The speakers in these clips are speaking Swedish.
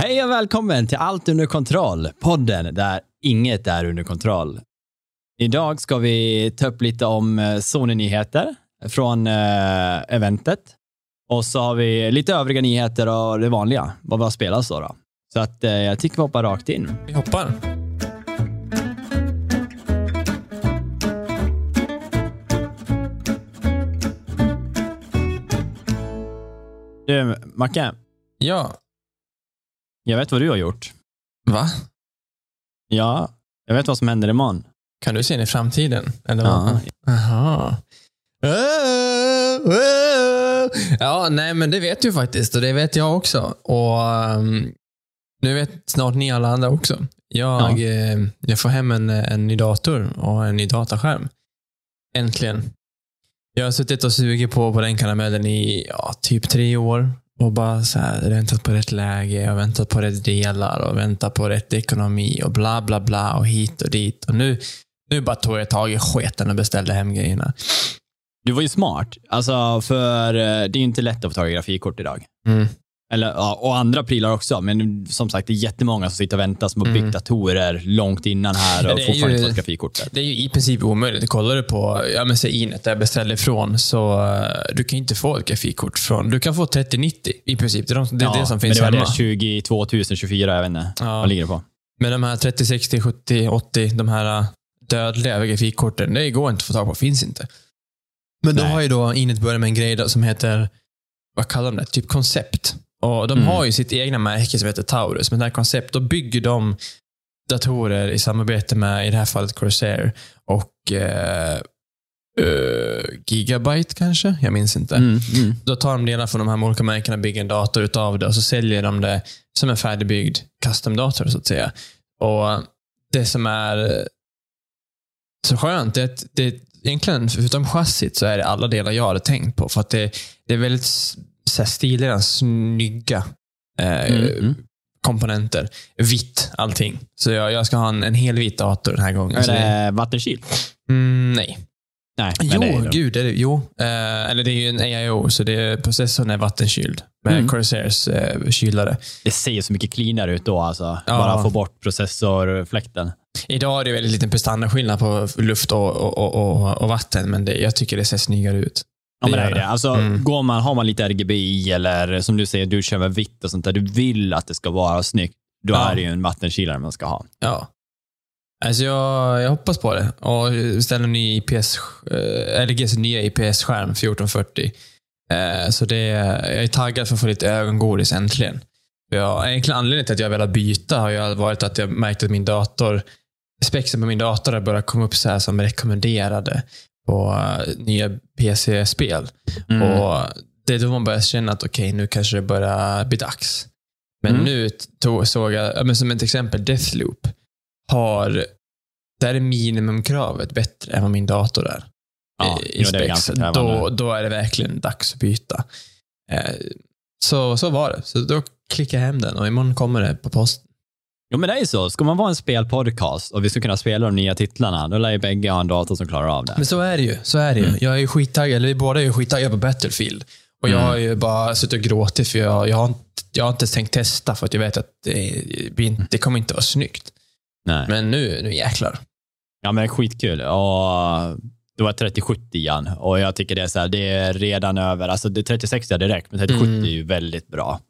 Hej och välkommen till Allt under kontroll, podden där inget är under kontroll. Idag ska vi ta upp lite om eh, Sony-nyheter från eh, eventet. Och så har vi lite övriga nyheter och det vanliga, vad vi har spelat så då. Så att eh, jag tycker vi hoppar rakt in. Vi hoppar. Du, Macke, Ja. Jag vet vad du har gjort. Va? Ja, jag vet vad som händer imorgon. Kan du se in i framtiden? Eller Ja. vad? Jaha. Ja, nej men det vet du faktiskt och det vet jag också. Och ehm, nu vet snart ni alla andra också. Jag, eh, jag får hem en, en ny dator och en ny dataskärm. Äntligen. Jag har suttit och sugit på, på den karamellen i ja, typ tre år och bara så här, väntat på rätt läge och väntat på rätt delar och väntat på rätt ekonomi och bla bla bla och hit och dit. Och nu, nu bara tog jag tag i sketen och beställde hem grejerna. Du var ju smart, alltså för eh, det är ju inte lätt att få tag i grafikkort idag. Mm. Eller, ja, och andra prylar också, men som sagt, det är jättemånga som sitter och väntar som har byggt Mm. datorer långt innan här Ja, och fortfarande inte fått grafikkortet. Det är ju i princip omöjligt. Kollar du på ja, men säg Inet där jag beställde ifrån, så uh, du kan inte få ett grafikkort från... Du kan få 3090 i princip. Det är, de, det, är det som finns men det var hemma. det 22 024, jag vet inte. Ja. Vad ligger det på? Men de här 30, 60, 70, 80, de här uh, dödliga grafikkorten, det går inte att få tag på. Finns inte. Men då Nej. har ju då Inet börjat med en grej som heter, vad kallar de det? Typ koncept. Och de Mm. har ju sitt egna märke som heter Taurus. Men det här koncept, då bygger de datorer i samarbete med, i det här fallet, Corsair och eh, eh, Gigabyte kanske? Jag minns inte. Mm, mm. Då tar de delar från de här olika märkena, bygger en dator utav det och så säljer de det som en färdigbyggd custom-dator så att säga. Och det som är så skönt är att det egentligen, förutom chassit, så är det alla delar jag hade tänkt på. För att det, det är väldigt så här, stiliga, snygga eh, Mm, mm. komponenter. Vitt, allting. Så jag, jag ska ha en, en helvit dator den här gången. Är det, det vattenkyl? mm, nej. Nej, Jo, det är det. gud. Är det, jo. Eh, eller det är ju en AIO, så det är, processorn är vattenkyld. Med Mm. Corsairs eh, kylare. Det ser ju så mycket cleanare ut då, alltså. Ja. Bara få bort processorfläkten. Idag är det väldigt liten prestandaskillnad på luft och, och, och, och, och vatten, men det, jag tycker det ser snyggare ut. Ja, men det är det. Alltså, Mm. går man, har man lite RGBI eller som du säger, du kör med vitt och sånt där, du vill att det ska vara snyggt, då Ja. är det ju en vattenkylare man ska ha. Ja. Alltså jag, jag hoppas på det. Och ställa en ny IPS, eh, LGs nya IPS-skärm 1440. Eh, Så det, jag är taggad för att få lite ögongodis äntligen. Jag, egentligen anledningen till att jag velat byta har ju varit att jag märkt att min dator, spexen på min dator har börjat komma upp så här som rekommenderade på eh, nya PC-spel. Mm. Och Det är då man börjar känna att okej, nu kanske det börjar bli dags. Men Mm. nu to- såg jag, ja, men som ett exempel, Deathloop har, där är minimumkravet bättre än vad min dator är. ja, i- krävande. då, då är det verkligen dags att byta. Eh, Så, så var det. Så då klickade jag hem den och imorgon kommer det på posten. Jo, men det är ju så. Ska man vara en spelpodcast och vi ska kunna spela de nya titlarna, då lär ju bägge ha en dator som klarar av det. Men så är det ju. Så är det ju. Mm. Jag är skittaggad, eller vi båda är ju skittaggade på Battlefield. Och jag Mm. har ju bara suttit och gråtit för jag, jag, har inte, jag har inte tänkt testa för att jag vet att det, inte- det kommer inte vara snyggt. Nej. Men nu, nu jäklar. Ja, men är skitkul. Och det var 3070 igen och jag tycker det är så här, det är redan över, alltså det 3060 hade räckt, men 3070 Mm. är ju väldigt bra.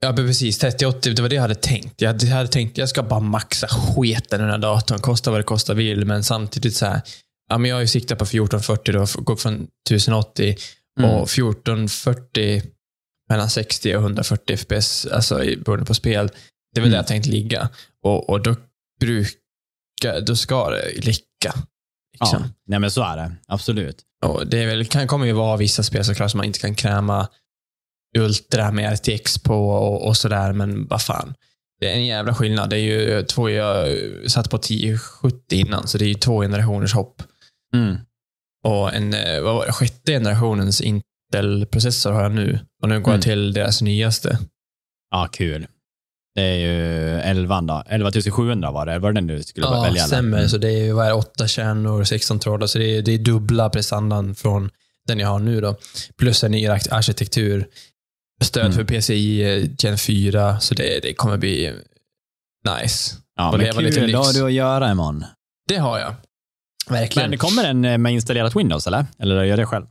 Ja, precis. 3080, det var det jag hade tänkt. Jag hade, jag hade tänkt jag ska bara maxa sketen i den här datorn. Kosta vad det kostar vill, men samtidigt så här. Ja, men jag har ju siktat på 1440 då, gått från 1080 Mm. och 1440 mellan 60 och 140 FPS, alltså beroende på spel. Det är väl Mm. där jag tänkt ligga. Och, och då brukar, då ska det läcka. Liksom. Ja, nej men så är det. Absolut. Och det är väl, kan, kommer ju vara vissa spel såklart som man inte kan kräma Ultra med RTX på och, och sådär, men vad fan. Det är en jävla skillnad. Det är ju två, jag satt på 1070 innan, så det är ju två generationers hopp. Mm. Och en, eh, vad var det, sjätte generationens Intel-processor har jag nu. Och nu går Mm. jag till deras nyaste. Ja, kul. Det är ju 11 då. 11700 var det. Var det den du skulle Ja, välja? eller? stämmer. Mm. Så det är ju vad är det, åtta kärnor, 16 trådar, så det är, det är dubbla prestandan från den jag har nu. då. Plus en ny ark- arkitektur. Stöd Mm. för PCI eh, Gen 4, så det, det kommer bli nice. Ja, Och men leva lite kul. Då har du att göra imorgon. Det har jag. Verkligen. Men kommer den eh, med installerat Windows, eller? Eller gör det själv?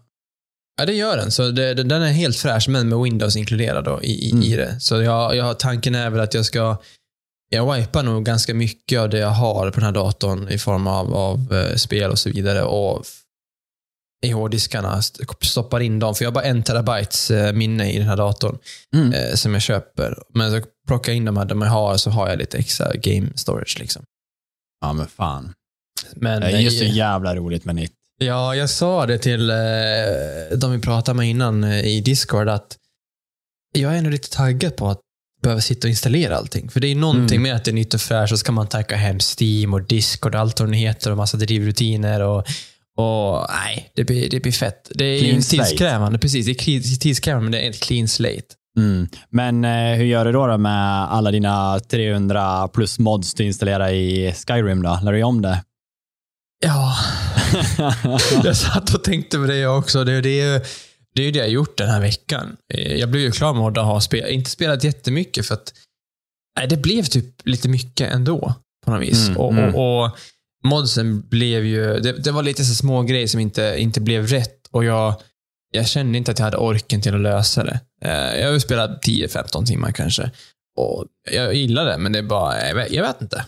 Ja, det gör den. Så det, den är helt fräsch, men med Windows inkluderad då, i, Mm. i det. Så jag, jag, tanken är väl att jag ska jag wipar nog ganska mycket av det jag har på den här datorn i form av, av eh, spel och så vidare. Och i hårddiskarna, st- stoppar in dem. För jag har bara en terabytes eh, minne i den här datorn Mm. eh, som jag köper. Men så plockar jag in de här de jag har, så har jag lite extra game storage. Liksom. Ja, men fan. Men, Det är ju så eh, jävla roligt med nytt. Ja, jag sa det till eh, de vi pratade med innan eh, i Discord att jag är nog lite taggad på att behöva sitta och installera allting. För det är någonting Mm. med att det är nytt och fräscht och så kan man tacka hem Steam och Discord och allt vad det heter och massa drivrutiner och, och nej, det blir, det blir fett. Det är Clean slate. tidskrävande, precis. Det är tidskrävande, men det är ett clean slate. Mm. Men eh, hur gör du då, då med alla dina 300 plus mods du installerar i Skyrim? då? Lär du dig om det? Ja, jag satt och tänkte på det också. Det, det, är, ju- det är det jag gjort den här veckan. Eh, Jag blev ju klar med att ha spel, inte spelat jättemycket för att nej, det blev typ lite mycket ändå på något vis. Mm, och, mm. och, och modsen blev ju, det, det var lite så små grejer som inte, inte blev rätt och jag, jag kände inte att jag hade orken till att lösa det. Eh, Jag har spelat 10-15 timmar kanske. Och jag gillar det, men det är bara, jag vet, jag vet inte.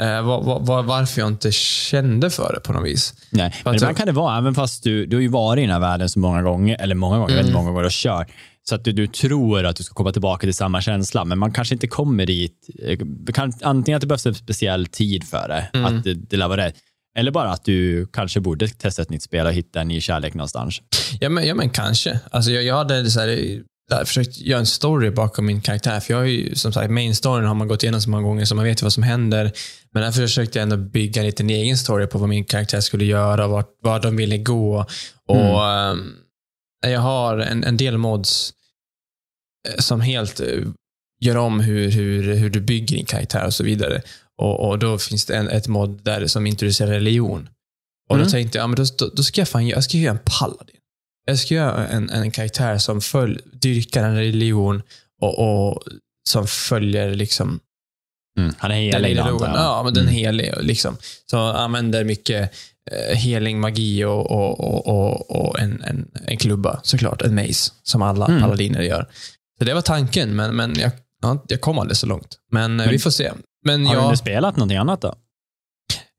Var, var, var, varför jag inte kände för det på något vis. Nej, men ibland kan det vara, även fast du, du har ju varit i den här världen så många gånger, eller många gånger, Mm. hur många gånger har kört, så att du, du tror att du ska komma tillbaka till samma känsla, men man kanske inte kommer dit. Eh, Kan, antingen att det behövs en speciell tid för det, Mm. att det, det lär vara rätt, eller bara att du kanske borde testa ett nytt spel och hitta en ny kärlek någonstans. Ja, men, ja, men kanske. Alltså, jag, jag hade så här, där, försökt göra en story bakom min karaktär. För jag har ju, som sagt, main storyn har man gått igenom så många gånger så man vet vad som händer. Men därför försökte jag ändå bygga en liten egen story på vad min karaktär skulle göra, vart, vart de ville gå. Och ehm, Jag har en, en del mods eh, som helt eh, gör om hur, hur, hur du bygger din karaktär och så vidare. Och, och Då finns det en, ett mod där som introducerar religion. Och Mm. Då tänkte jag, ja, men då, då, ska jag fan jag ska göra en paladin. Jag ska göra en, en karaktär som följ, dyrkar en religion och, och som följer liksom Mm. Han är den helig, religionen. antar jag. Ja, men den Mm. helig. Liksom. Så använder mycket eh, heling, magi och, och, och, och, och en, en, en klubba såklart. En mace, som alla Mm. paladiner gör. Så det var tanken, men, men jag, ja, jag kom aldrig så långt. Men, eh, Men- vi får se. Men Har jag, du spelat någonting annat då?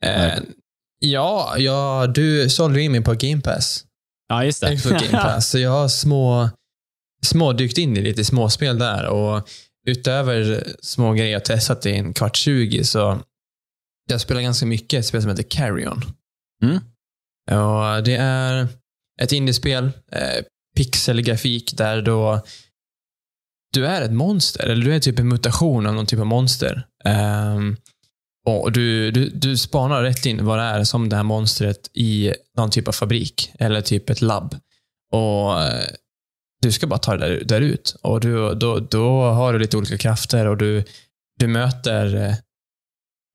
eh, ja, ja, du sålde in mig på Game Pass. Ja, just det. Xbox Game Pass. Så jag har små, små dykt in i lite småspel där. Och utöver små grejer jag testat i en kvart 20 så jag spelar ganska mycket ett spel som heter Carrion. Mm. Och det är ett indiespel, eh, pixelgrafik där då du är ett monster, eller du är typ en mutation av någon typ av monster. Um, och du, du, du spanar rätt in vad det är som det här monstret i någon typ av fabrik, eller typ ett labb. Och eh, Du ska bara ta det där, där ut. Och du, då, då har du lite olika krafter och du, du möter eh,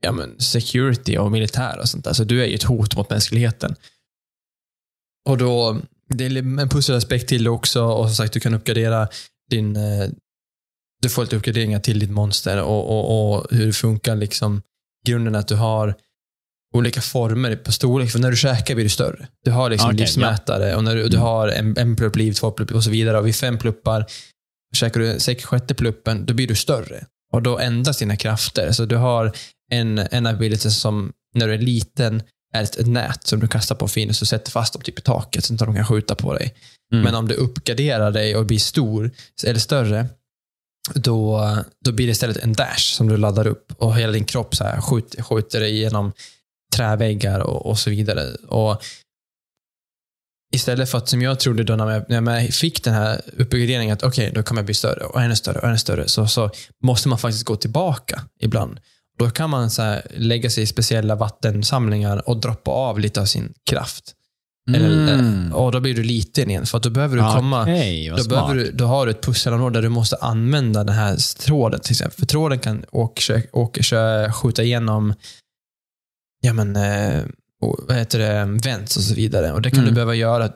ja, men security och militär och sånt där. Så du är ju ett hot mot mänskligheten. Och då, det är en pusselaspekt till det också och som sagt, du kan uppgradera din... Eh, du får lite uppgraderingar till ditt monster och, och, och hur det funkar. liksom Grunden att du har olika former på storlek. För när du käkar blir du större. Du har liksom Okej, livsmätare och när du, du Mm. har en, en plupp liv, två plupp och så vidare. Och vid fem pluppar, käkar du sex, sjätte pluppen, då blir du större. Och då ändras dina krafter. Så du har en, en ability som när du är liten är ett, ett nät som du kastar på en fiende så sätter fast dem typ i taket så inte de kan skjuta på dig. Mm. Men om du uppgraderar dig och blir stor eller större, då, då blir det istället en dash som du laddar upp och hela din kropp så här skjuter, skjuter dig igenom träväggar och, och så vidare. Och Istället för att, som jag trodde då när jag, när jag fick den här uppgraderingen, att okej, då kommer jag bli större och ännu större och ännu större, så, så måste man faktiskt gå tillbaka ibland. Då kan man så här, lägga sig i speciella vattensamlingar och droppa av lite av sin kraft. Eller, Mm. och då blir du liten igen, för att då behöver du komma Okej, vad då, behöver du, då har du ett pusselområde där du måste använda den här tråden till exempel. För tråden kan åka, åka, skjuta igenom ja, men, eh, vad heter det, vents och så vidare. Och det kan Mm. du behöva göra.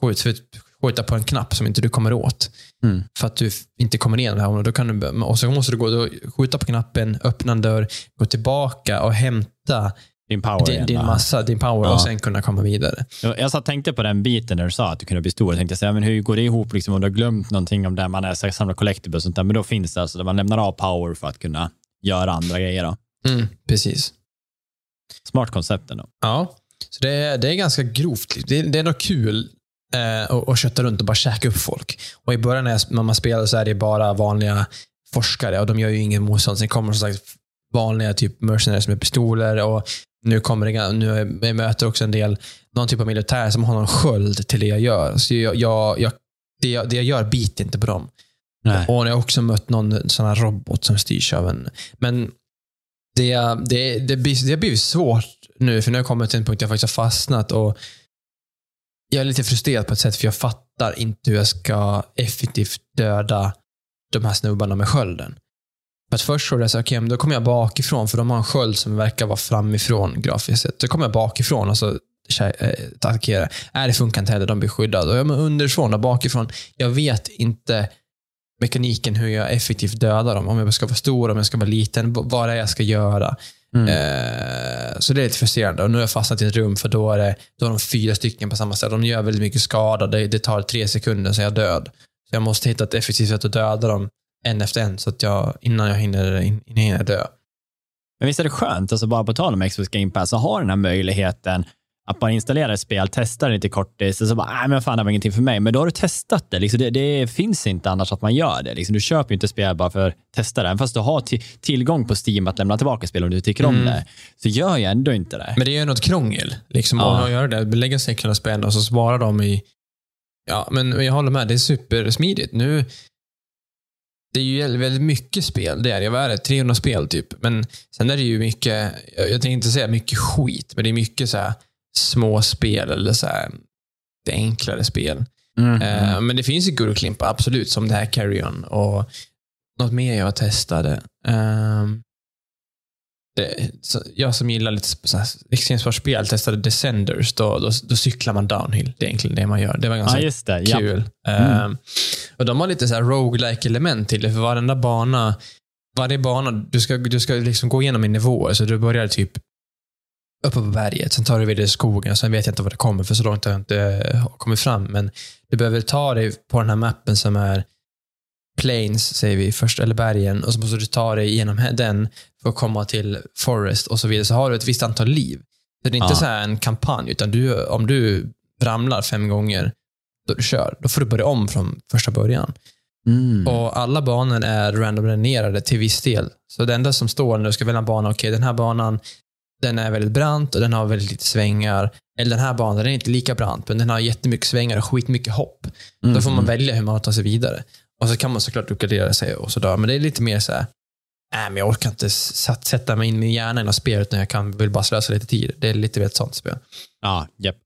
Skjut, för skjuta på en knapp som inte du kommer åt. Mm. För att du inte kommer igenom det här. Och, då kan du, och så måste du gå, då, skjuta på knappen, öppna en dörr, gå tillbaka och hämta Din power din, din massa, din power Ja. och sen kunna komma vidare. Jag satt och tänkte på den biten när du sa att du kunde bli stor. Jag tänkte säga, men hur går det ihop liksom, om du har glömt någonting om det man är samlar collectibles och sånt där. Men då finns det alltså där man lämnar av power för att kunna göra andra grejer. Då. Mm, precis. Smart koncept ändå. Ja, så det, är- det är ganska grovt. Det, det är nog kul eh, att, att kötta runt och bara käka upp folk. Och I början när man spelar så är det bara vanliga forskare och de gör ju ingen motstånd. Sen kommer som sagt vanliga typ mercenaries med pistoler och nu kommer det, nu jag möter också en del, någon typ av militär som har någon sköld till det jag gör. Så jag, jag, jag, det, jag, det jag gör biter inte på dem. Nej. Och jag har också mött någon sån här robot som styrs av en... Men det, det, det, blir, det blivit svårt nu, för nu har jag kommit till en punkt där jag faktiskt har fastnat och jag är lite frustrerad på ett sätt, för jag fattar inte hur jag ska effektivt döda de här snubbarna med skölden. Att först trodde jag så okej, men då kommer jag bakifrån, för de har en sköld som verkar vara framifrån grafiskt sett. Då kommer jag bakifrån och så eh, attackerar. Är det funkar inte heller, de blir skyddade. Och jag men underifrån och bakifrån. Jag vet inte mekaniken hur jag effektivt dödar dem. Om jag ska vara stor, om jag ska vara liten, vad det är jag ska göra. Mm. Eh, så det är lite frustrerande. Och nu har jag fastnat i ett rum för då är, det, då är de fyra stycken på samma ställe. De gör väldigt mycket skada. Det, det tar tre sekunder så är jag död. Så jag måste hitta ett effektivt sätt att döda dem en efter en så att jag, innan jag hinner, in, innan jag hinner dö. Men visst är det skönt, alltså bara på tal om Xbox Game Pass, att ha den här möjligheten att bara installera ett spel, testa det lite kortis och så bara, nej men fan det var ingenting för mig. Men då har du testat det. Liksom det, det finns inte annars att man gör det. Liksom du köper ju inte spel bara för att testa det. Även fast du har ti- tillgång på Steam att lämna tillbaka spel om du tycker om Mm. det, så gör jag ändå inte det. Men det är ju något krångel. Liksom, Ja. Att göra det. Lägga säcklarna spänn och så spara dem i... Ja, men jag håller med. Det är supersmidigt. Nu... Det är ju väldigt mycket spel. Det är det. Vad är det? 300 spel typ. Men sen är det ju mycket, jag tänkte inte säga mycket skit, men det är mycket så här små spel eller så här, det enklare spel. Mm. Eh, men det finns ju guldklimpar, absolut, som det här Carry On och något mer jag testade. Ehm, det, jag som gillar lite extremsportspel testade Descenders. Då, då, då cyklar man downhill. Det är egentligen det man gör. Det var ganska. Ja. kul. Mm. Ehm, och de har lite så här roguelike element till det, för varenda bana, varje bana, du ska, du ska liksom gå igenom i nivåer, så du börjar typ uppe på berget, sen tar du vidare i skogen, sen vet jag inte vad det kommer, för så långt har jag inte eh, kommit fram, men du behöver ta dig på den här mappen som är plains, säger vi först, eller bergen, och så måste du ta dig igenom den för att komma till forest och så vidare, så har du ett visst antal liv. Så det är inte Ja. så här en kampanj, utan du, om du ramlar fem gånger, då du kör, då får du börja om från första början. Mm. Och alla banor är randomgenererade till viss del. Så det enda som står när du ska välja en bana, okej, den här banan den är väldigt brant och den har väldigt lite svängar. Eller den här banan, den är inte lika brant, men den har jättemycket svängar och skitmycket hopp. Mm. Då får man välja hur man tar sig vidare. Och så kan man såklart uppgradera sig och sådär. Men det är lite mer så här, nej men jag orkar inte satt, sätta mig in med hjärnan i något spel, utan jag kan, vill bara slösa lite tid. Det är lite mer ett sånt spel. Ja, japp.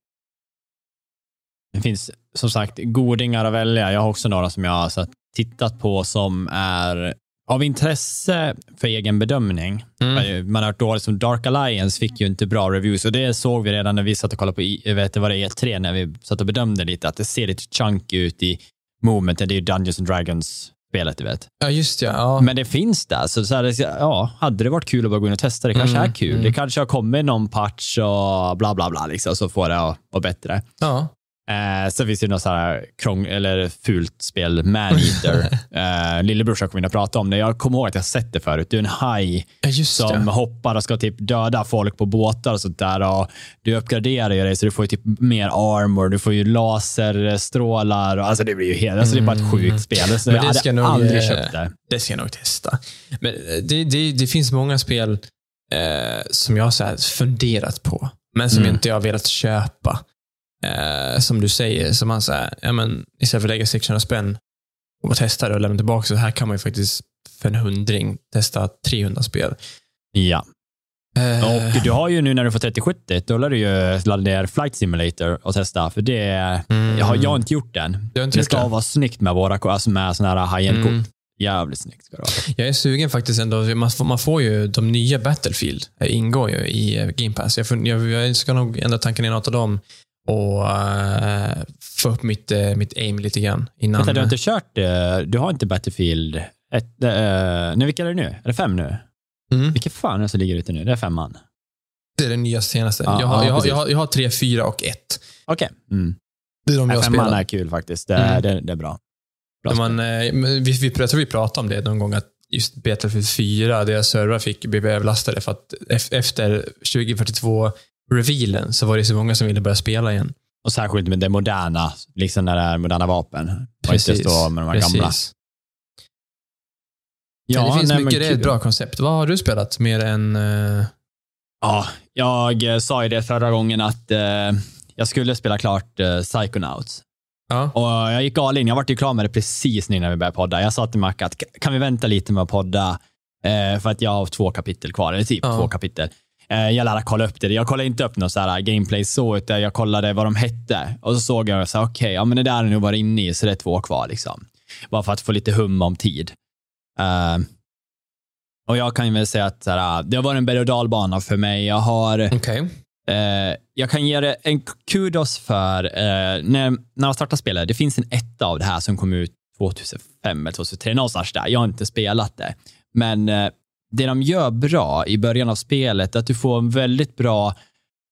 Det finns som sagt godingar att välja. Jag har också några som jag har så, tittat på som är av intresse för egen bedömning. Mm. Man har hört dåligt som Dark Alliance fick ju inte bra reviews och det såg vi redan när vi satt och kollade på vet, det var det E3 när vi satt och bedömde lite att det ser lite chunky ut i momentet. Det är ju Dungeons and Dragons spelet, du vet. Ja, just ja. ja. Men det finns där, så, så här, ja, hade det varit kul att bara gå in och testa, det kanske Mm, är kul. mm. Det kanske har kommit någon patch och bla bla bla, liksom, så får det att vara bättre. ja. Eh, sen finns det något så här krång, eller fult spel, Maneater. eh, lillebrorsan kom in och pratade om det. Jag kommer ihåg att jag sett det förut. Du är en haj ja, som det. hoppar och ska typ döda folk på båtar och sånt där. Och du uppgraderar ju dig så du får typ mer armor, du får ju laserstrålar. Och, alltså det blir ju helt, alltså det är bara ett sjukt spel. Så Men jag det hade ska nog, aldrig eh, köpt det. Det ska jag nog testa. Men eh, det, det, det finns många spel eh, som jag har så funderat på, men som Mm. inte jag har velat köpa. Eh, som du säger, som man säger, ja, men istället för att lägga 600 spänn och testa det och lämna tillbaka, så här kan man ju faktiskt för en hundring testa 300 spel. Ja. Eh, Och du har ju nu när du får 3070, då lär du ju ladda ner Flight Simulator och testa, för det mm. jag har jag inte gjort har inte Det ska det? vara snyggt med våra alltså med sådana här high-end-kort. Mm. Jävligt snyggt ska det vara. Jag är sugen faktiskt ändå. Man får, man får ju de nya Battlefield, eh, ingår ju i eh, Game Pass. Jag, jag, jag ska nog ändå tanka ner något av dem och eh, få upp mitt, eh, mitt aim lite grann. Innan. Vänta, du har inte kört eh, Du har inte Battlefield 1? Uh, nej, vilka är det nu? Är det fem nu? Mm. Vilka fan är det som ligger ute nu? Det är femman? Det är den nya senaste. Ja, jag, har, ja, jag, har, jag, har, jag, har, tre, fyra och ett. Okej. Okay. Mm. Det är de jag femman spelar. är kul faktiskt. Det, mm. det, det är bra. bra man, vi, vi, jag tror vi pratade om det någon gång, att just Battlefield 4, deras servrar fick blev överlastade för att efter 2042 revealen så var det så många som ville börja spela igen. Och särskilt med det moderna, liksom när det är moderna vapen. Precis. Och inte stå med de här gamla. Ja, det finns nej, mycket, det är ett bra koncept. Vad har du spelat mer än... Uh... Ja, jag eh, sa ju det förra gången att uh, jag skulle spela klart uh, Psychonauts. Ja. Och jag gick all in. Jag var ju klar med det precis nu när vi började podda. Jag sa till Mac att kan vi vänta lite med att podda? Uh, för att jag har två kapitel kvar, eller typ ja. två kapitel. Eh, jag lärde kolla upp det. Jag kollade inte upp något så här gameplay så, utan jag kollade vad de hette. Och så såg jag så okej, ja men det där är nog bara inne i, så det är två kvar liksom. Bara för att få lite hum om tid. Eh, och jag kan väl säga att så här, det har varit en berg och dalbana för mig. Jag har Okej. Eh, jag kan ge det en kudos för eh, när, när jag startade spelet. Det finns en etta av det här som kom ut 2005 eller 2003, någonstans där. Jag har inte spelat det. Men det de gör bra i början av spelet är att du får en väldigt bra,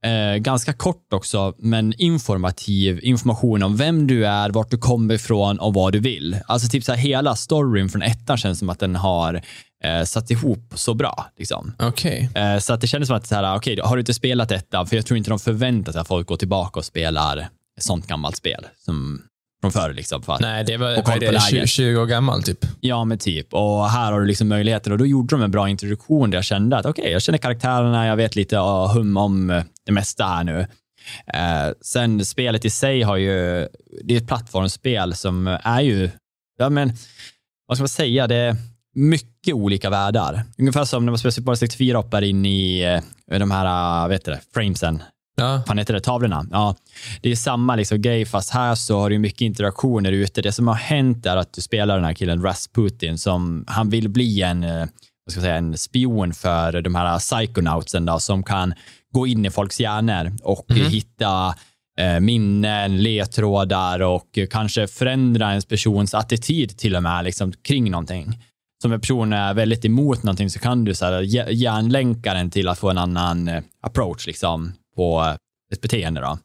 eh, ganska kort också, men informativ information om vem du är, vart du kommer ifrån och vad du vill. Alltså typ så här, hela storyn från ettan känns som att den har eh, satt ihop så bra. Liksom. Okej. Eh, Så att det kändes som att, så här, okej, har du inte spelat detta? För jag tror inte de förväntar sig att folk går tillbaka och spelar ett sånt gammalt spel som från förr. Liksom, för Nej, det var, på det, 20, läget. 20 år gammal typ. Ja, men typ. Och här har du liksom möjligheter och då gjorde de en bra introduktion där jag kände att okej, jag känner karaktärerna, jag vet lite uh, hum om eh, det mesta här nu. Eh, sen spelet i sig har ju, det är ett plattformsspel som är ju, ja men, vad ska man säga, det är mycket olika världar. Ungefär som när man spelar Super Mario 64 hoppar in i eh, de här, uh, vet du det, framesen, Ja. fan heter det, tavlorna. Ja, det är samma liksom grej, fast här så har du mycket interaktioner ute. Det som har hänt är att du spelar den här killen Rasputin, som han vill bli en, eh, vad ska jag säga, en spion för de här psychonautsen då, som kan gå in i folks hjärnor och eh, hitta eh, minnen, ledtrådar och kanske förändra en persons attityd till och med liksom, kring någonting. Som en person är väldigt emot någonting så kan du så här, hj- hjärnlänka den till att få en annan eh, approach liksom, på eh, ett beteende. Då.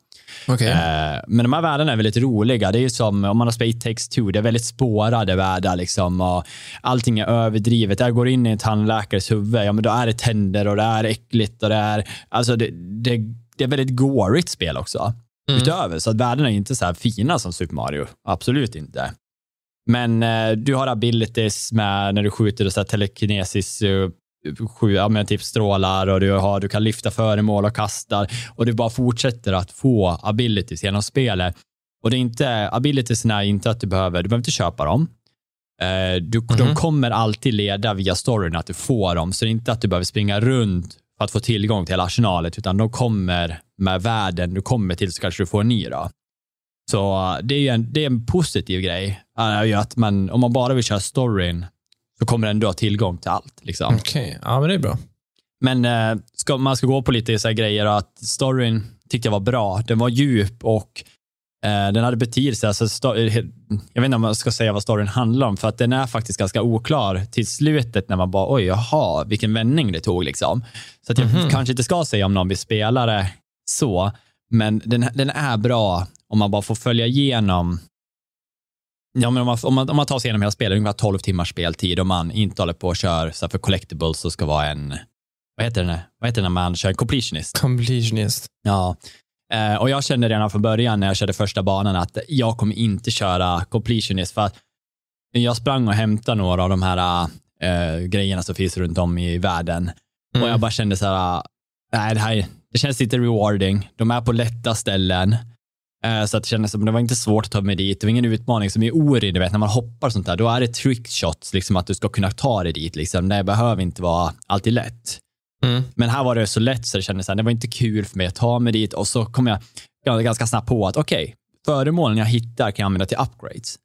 Okej. Eh, men de här världarna är väldigt roliga. Det är ju som om man har spelat takes two. Det är väldigt spårade världar. Liksom, och allting är överdrivet. Jag går in i en tandläkares huvud, ja, men då är det tänder och det är äckligt. Och det, är, alltså det, det, det är väldigt gorigt spel också. Mm. Utöver, så att världarna är inte så här fina som Super Mario. Absolut inte. Men eh, du har abilities med när du skjuter och så telekinesis eh, sju, ja, men typ strålar och du, har, du kan lyfta föremål och kastar och du bara fortsätter att få abilities genom spelet. Och det är inte, abilitiesna är inte att du behöver, du behöver inte köpa dem. Eh, du, De Mhm. kommer alltid leda via storyn att du får dem, så det är inte att du behöver springa runt för att få tillgång till hela arsenalet, utan de kommer med världen du kommer till så kanske du får en ny. Då. Så eh, det är, ju en, det är en positiv grej. att man, om man bara vill köra storyn så kommer den du ha tillgång till allt. Liksom. Okej. Ja, men det är bra. Men eh, ska, man ska gå på lite så grejer att storyn tyckte jag var bra. Den var djup och eh, den hade betydelse. Alltså, sto- eh, jag vet inte om man ska säga vad storyn handlar om, för att den är faktiskt ganska oklar till slutet när man bara, oj, jaha, vilken vändning det tog. Liksom. Så att jag Mhm. kanske inte ska säga om någon vill spela det så, men den, den är bra om man bara får följa igenom Ja, men om, man, om, man, om man tar sig igenom hela spelet, ungefär 12 timmars speltid och man inte håller på och kör så för collectibles så ska vara en, vad heter det, vad heter det när man kör en completionist? Completionist. Ja. Eh, och jag kände redan från början när jag körde första banan att jag kommer inte köra completionist för att jag sprang och hämtade några av de här eh, grejerna som finns runt om i världen Mm. och jag bara kände så här, nej det här det känns lite rewarding. De är på lätta ställen. Eh, Så att det kändes som det var inte svårt att ta mig dit. Det var ingen utmaning som i Ori, du vet, när man hoppar och sånt där, då är det trick shots, liksom att du ska kunna ta dig dit. Liksom. Det behöver inte vara alltid lätt. Mm. Men här var det så lätt så det kändes här, det var inte kul för mig att ta mig dit och så kom jag gan- ganska snabbt på att okej, föremålen jag hittar kan jag använda till upgrades.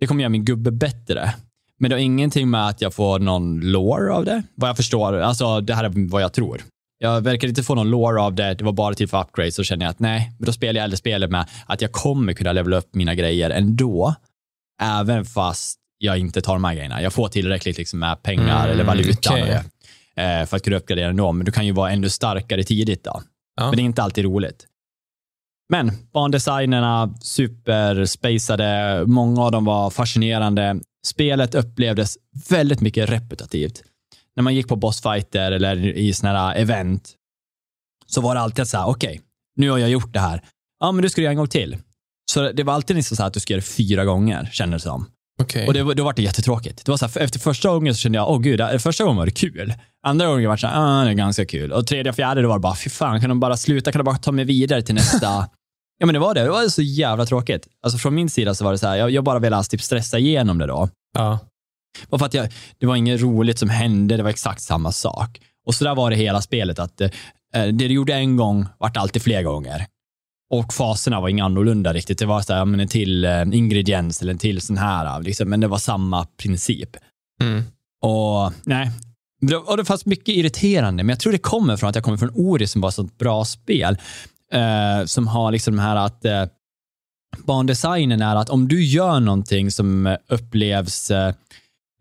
Det kommer göra min gubbe bättre. Men det har ingenting med att jag får någon lore av det, vad jag förstår. Alltså, det här är vad jag tror. Jag verkar inte få någon lore av det. Det var bara till för upgrades. Så känner jag att nej, men då spelar jag hellre spelet med att jag kommer kunna levela upp mina grejer ändå. Även fast jag inte tar de här grejerna. Jag får tillräckligt liksom med pengar Mm, eller valuta med det, eh, för att kunna uppgradera ändå. Men du kan ju vara ännu starkare tidigt då. Ja. Men det är inte alltid roligt. Men bandesignerna, superspacade, många av dem var fascinerande. Spelet upplevdes väldigt mycket repetitivt. När man gick på bossfighter eller i såna här event så var det alltid så här, okej, nu har jag gjort det här. Ja, men du ska göra en gång till. Så det var alltid liksom så här att du ska göra det fyra gånger, kändes det som. Okej. Och det, var- då var det jättetråkigt. Det var så här, efter första gången så kände jag, åh gud, det- första gången var det kul. Andra gången var det så här, ah, det är ganska kul. Och tredje och fjärde, då var det bara, fy fan, kan de bara sluta? Kan de bara ta mig vidare till nästa? ja, men det var det. Det var så jävla tråkigt. Alltså från min sida så var det så här, jag, jag bara ville typ stressa igenom det då. Ja. Bara för att jag, det var inget roligt som hände, det var exakt samma sak. Och så där var det hela spelet, att eh, det du gjorde en gång vart alltid fler gånger. Och faserna var inga annorlunda riktigt. Det var så här, men en till eh, ingrediens eller en till sån här, liksom, men det var samma princip. Mm. Och nej, Det- och det fanns mycket irriterande, men jag tror det kommer från att jag kommer från Ori som var ett sånt bra spel. Eh, som har liksom de här att eh, bandesignen är att om du gör någonting som eh, upplevs eh,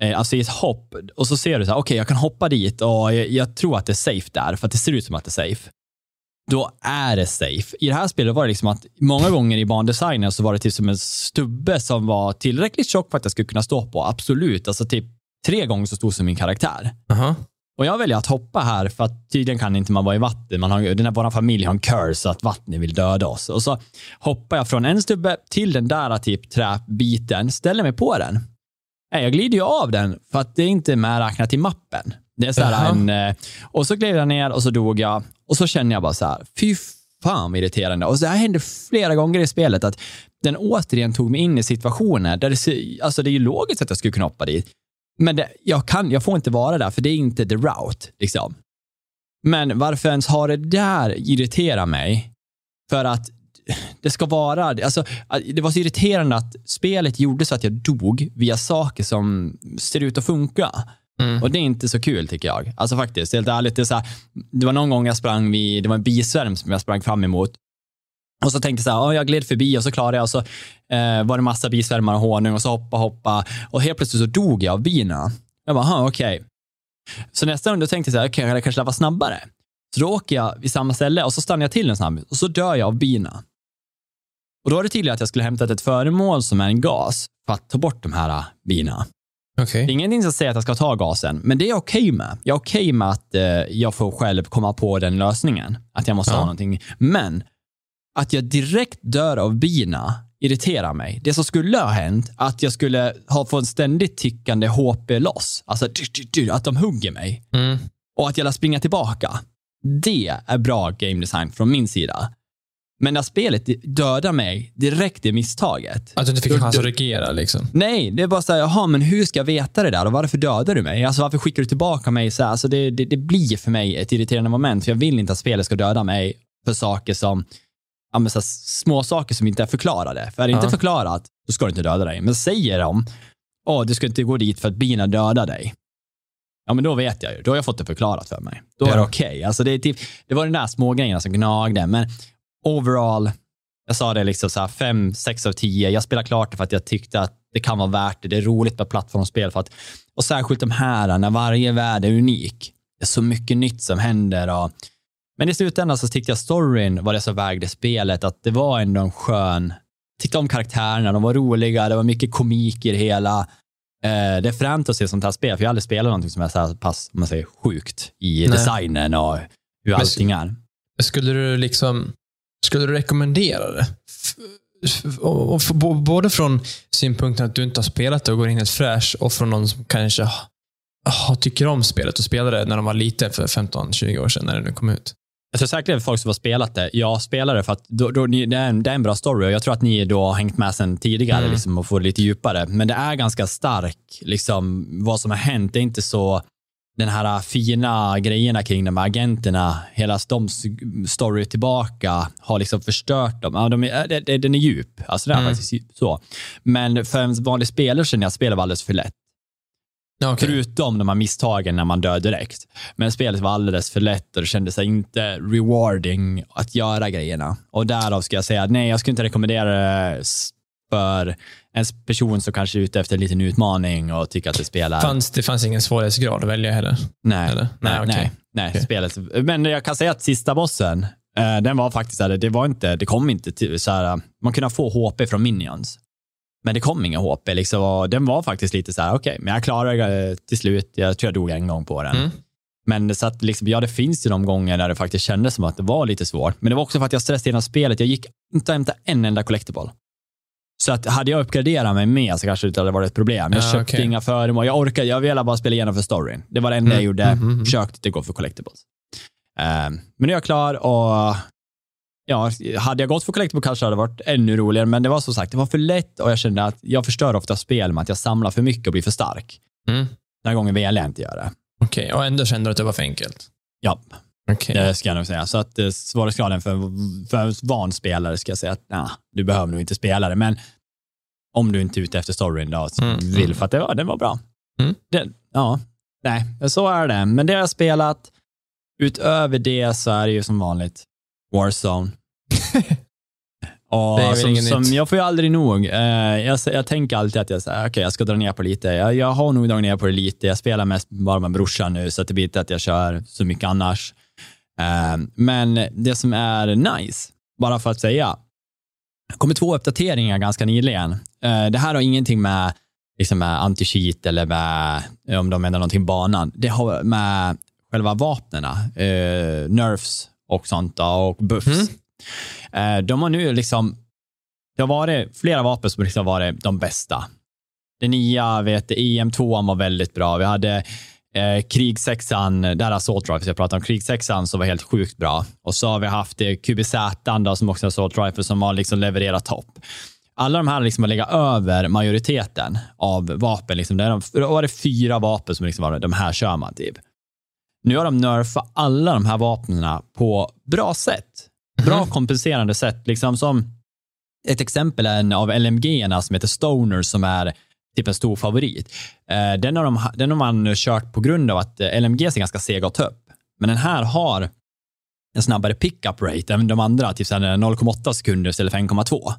eh, alltså i ett hopp och så ser du så här, okej, jag kan hoppa dit och jag, jag tror att det är safe där, för att det ser ut som att det är safe. Då är det safe. I det här spelet var det liksom att många gånger i bandesignen så var det typ som en stubbe som var tillräckligt tjock för att jag skulle kunna stå på. Absolut. Alltså typ tre gånger så stor som min karaktär. Aha. Och jag väljer att hoppa här för att tydligen kan inte man vara i vatten. Man har, den här, vår familj har en curse att vattnet vill döda oss. Och så hoppar jag från en stubbe till den där typ träbiten, ställer mig på den. Nej, jag glider ju av den för att det är inte medräknat i mappen. Det är så Jaha. en, eh, och så gled jag ner och så dog jag. Och så känner jag bara så här, fy fan vad irriterande. Och så här hände flera gånger i spelet att den återigen tog mig in i situationer där det, alltså det är ju logiskt att jag skulle kunna hoppa dit. Men det, jag, kan, jag får inte vara där, för det är inte the route. Liksom. Men varför ens ha det där irriterar mig. För att det ska vara, alltså, det var så irriterande att spelet gjorde så att jag dog via saker som ser ut att funka. Mm. Och det är inte så kul tycker jag. Alltså faktiskt, helt ärligt. Det, är så här, det var någon gång jag sprang vid, det var en bisvärm som jag sprang fram emot. Och så tänkte jag så här, "Ja, jag gled förbi och så klarade jag och så eh, var det massa bisvärmar och honung och så hoppa, hoppa. Och helt plötsligt så dog jag av bina. Jag bara, "Aha, okej. Så nästa gång då tänkte jag så här, okej, jag kanske vara snabbare. Så då åker jag vid samma ställe och så stannar jag till en snabb och så dör jag av bina. Och då var det tydligt att jag skulle hämta ett föremål som är en gas för att ta bort de här äh, bina. Okej. Det är ingenting som säger att jag ska ta gasen, men det är jag okej med. Jag är okej med att eh, jag får själv komma på den lösningen. Att jag måste Ja. ha någonting. Men att jag direkt dör av bina irriterar mig. Det som skulle ha hänt, att jag skulle ha fått en ständigt tickande HP loss. Alltså att de hugger mig. Mm. Och att jag lär springa tillbaka. Det är bra game design från min sida. Men när spelet dödar mig direkt i misstaget. Att du inte fick chans att reagera liksom. Nej, det är bara så här, jaha, men hur ska jag veta det där och varför dödar du mig? Alltså varför skickar du tillbaka mig så här? Alltså det, det, det blir för mig ett irriterande moment, för jag vill inte att spelet ska döda mig för saker som, ja men så här, små saker som inte är förklarade. För är det inte Ja. förklarat, då ska du inte döda dig. Men säger de, åh, du ska inte gå dit för att bina dödar dig. Ja, men då vet jag ju. Då har jag fått det förklarat för mig. Då är Ja. det okej. Alltså det, är typ, det var de där små grejerna som gnagde, men overall, jag sa det liksom så här, fem, sex av tio. Jag spelar klart det för att jag tyckte att det kan vara värt det. Det är roligt med plattformsspel. För att, och särskilt de här, när varje värld är unik. Det är så mycket nytt som händer. Och, men i slutändan så tyckte jag storyn var det som vägde spelet. Att det var ändå en skön... tyckte om karaktärerna, de var roliga, det var mycket komik i det hela. Eh, det är fränt att se sånt här spel, för jag har aldrig spelat någonting som är så här pass, om man säger, sjukt i Nej. designen och hur Men- allting är. Skulle du liksom skulle du rekommendera det? Och, både från synpunkten att du inte har spelat det och går in helt fräsch och från någon som kanske tycker om spelet och spelade det när de var liten för 15-20 år sedan när det nu kom ut. Jag tror säkert det är folk som har spelat det. Jag spelar det för att då, då, det, är en, det är en bra story och jag tror att ni då har hängt med sen tidigare Mm. liksom, och får lite djupare. Men det är ganska stark, liksom, vad som har hänt. Det är inte så den här fina grejerna kring de här agenterna, hela de story tillbaka har liksom förstört dem. Ja, de är, den är djup. Alltså det är Mm. faktiskt så. Men för en vanlig spelare känner jag att spelet var alldeles för lätt. Okej. Förutom de här misstagen när man dör direkt. Men spelet var alldeles för lätt och det kändes sig inte rewarding att göra grejerna. Och därav ska jag säga att nej, jag skulle inte rekommendera det för en person som kanske är ute efter en liten utmaning och tycker att det spelar. Fanns, det fanns ingen svårighetsgrad att välja heller. nej, eller? nej, Nej, nej, nej, Okej. spelet. Men jag kan säga att sista bossen, eh, den var faktiskt, det var inte, det kom inte till så här, man kunde få HP från minions. Men det kom inga HP liksom, och den var faktiskt lite så här, okej, men jag klarade det till slut. Jag tror jag dog en gång på den. Mm. Men så att liksom, ja, det finns ju de gånger där det faktiskt kändes som att det var lite svårt. Men det var också för att jag stressade genom spelet. Jag gick inte och hämtade en enda collectible. Så att hade jag uppgraderat mig med så kanske det inte hade varit ett problem. Jag Ja, köpte okej. inga föremål. Jag orkade, jag ville bara spela igenom för storyn. Det var det enda Mm, jag gjorde. mm, mm, mm. Försökte inte gå för collectibles. Ehm, men nu är jag klar och ja, hade jag gått för collectible kanske det hade varit ännu roligare. Men det var som sagt, det var för lätt och jag kände att jag förstör ofta spel med att jag samlar för mycket och blir för stark. Mm. Den här gången vill jag inte göra det. Okej, och ändå kände du att det var för enkelt? Ja, Okej. det ska jag nog säga. Så att eh, svårighetsgraden för, för van spelare ska jag säga att nah, du behöver nog inte spela det. Men om du inte är ute efter storyn då, så Mm, vill för att det var, den var bra. Mm. Det, ja, nej, så är det. Men det har jag spelat. Utöver det så är det ju som vanligt Warzone. Och som, som, jag får ju aldrig nog. Eh, jag, jag tänker alltid att jag, säger, okay, jag ska dra ner på lite. Jag, jag har nog dragit ner på det lite. Jag spelar mest bara med brorsan nu, så det blir inte att jag kör så mycket annars. Eh, men det som är nice, bara för att säga, det kommer två uppdateringar ganska nyligen. Eh, det här har ingenting med, liksom med anti-cheat eller med, om de menar någonting banan. Det har med själva vapnena, eh, nerfs och sånt och buffs. Mm. De har nu liksom, det har varit flera vapen som liksom varit de bästa. Det nya, vet, EM2 var väldigt bra. Vi hade eh, krigsexan, där Assault Rifles, jag pratade om krigsexan som var helt sjukt bra. Och så har vi haft eh, QBZ då, som också är Assault Rifle som har liksom levererat topp. Alla de här liksom har legat över majoriteten av vapen. Liksom. Det de, var det fyra vapen som liksom var de här kör man typ. Nu har de nerfat alla de här vapnen på bra sätt. Bra kompenserande sätt. Liksom som ett exempel är en av LMG som heter Stoner som är typ en stor favorit. Eh, Den har, de, den har man kört på grund av att eh, LMG är ganska sega att ta upp. Men den här har en snabbare pickup rate än de andra, typ så här 0,8 sekunder istället för 1,2.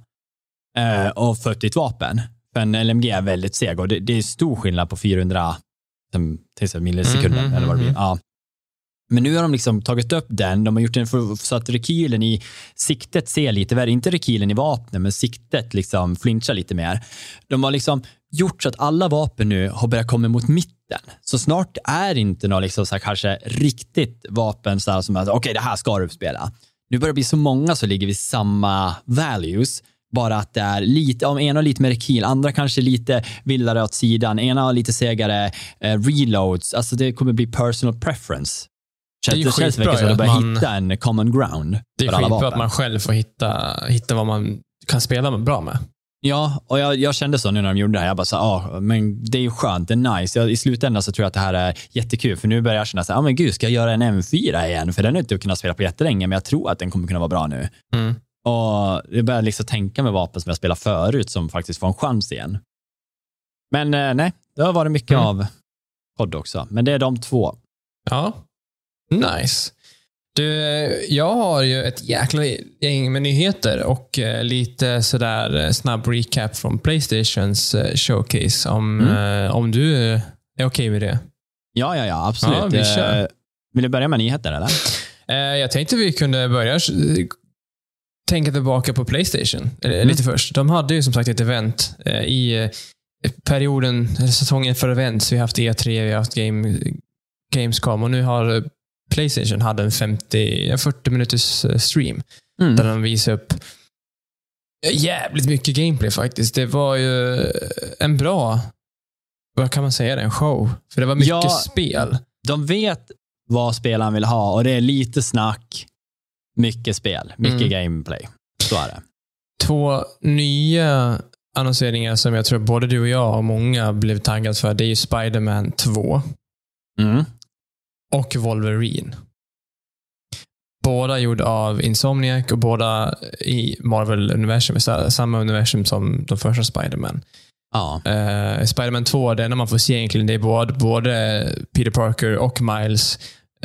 Eh, Och för ditt vapen. För en LMG är väldigt seg och det, det är stor skillnad på 400 som- till exempel millisekunder. Mhm, eller vad det blir. mhm. Ja. Men nu har de liksom tagit upp den, de har gjort den för, så att rekylen i siktet ser lite värre, inte rekylen i vapnet, men siktet liksom flinchar lite mer. De har liksom gjort så att alla vapen nu har börjat komma mot mitten. Så snart är inte något liksom så här, kanske riktigt vapen så här, som är, okej det här ska du uppspela. Nu börjar det bli så många som ligger vid samma values, bara att det är lite, om ena har lite mer rekyl, andra kanske lite vildare åt sidan, ena har lite segare eh, reloads, alltså det kommer bli personal preference. Det är ju det känns verkligen som att att man- hitta en common ground Det är skitbra att man själv får hitta, hitta vad man kan spela bra med. Ja, och jag, jag kände så nu när de gjorde det här. Jag bara så ah, men det är ju skönt, det är nice. Jag, I slutändan så tror jag att det här är jättekul, för nu börjar jag känna så här, ah, men gud, ska jag göra en M4 igen? För den har inte kunnat spela på jättelänge, men jag tror att den kommer kunna vara bra nu. Mm. Och jag börjar liksom tänka med vapen som jag spelat förut som faktiskt får en chans igen. Men eh, nej, det har varit mycket Mm. av podd också. Men det är de två. Ja, nice. Du, jag har ju ett jäkla gäng med nyheter och eh, lite sådär eh, snabb recap från Playstations eh, showcase. Om, Mm. om du är okej med det. Ja, ja, ja, absolut. Ja, vi kör. Vill du börja med nyheter eller? Jag tänkte vi kunde börja tänka tillbaka på Playstation Mm. lite först. De hade ju som sagt ett event i perioden, säsongen för events. Vi har haft E3, vi har haft Game, Gamescom och nu har Playstation hade en 50, 40 minuters eh, stream Mm. där de visade upp jävligt mycket gameplay faktiskt. Det var ju en bra, vad kan man säga, det, en show. För det var mycket Ja. spel. De vet vad spelaren vill ha och det är lite snack, mycket spel, mycket Mm. gameplay. Så är det. Två nya annonseringar som jag tror både du och jag och många blev taggade för. Det är ju Spider-Man 2 Mm. Och Wolverine. Båda gjorda av Insomniac och båda i Marvel-universum, samma universum som de första Spider-Man. Ja. Uh, Spiderman 2, det enda man får se egentligen, det är både, både Peter Parker och Miles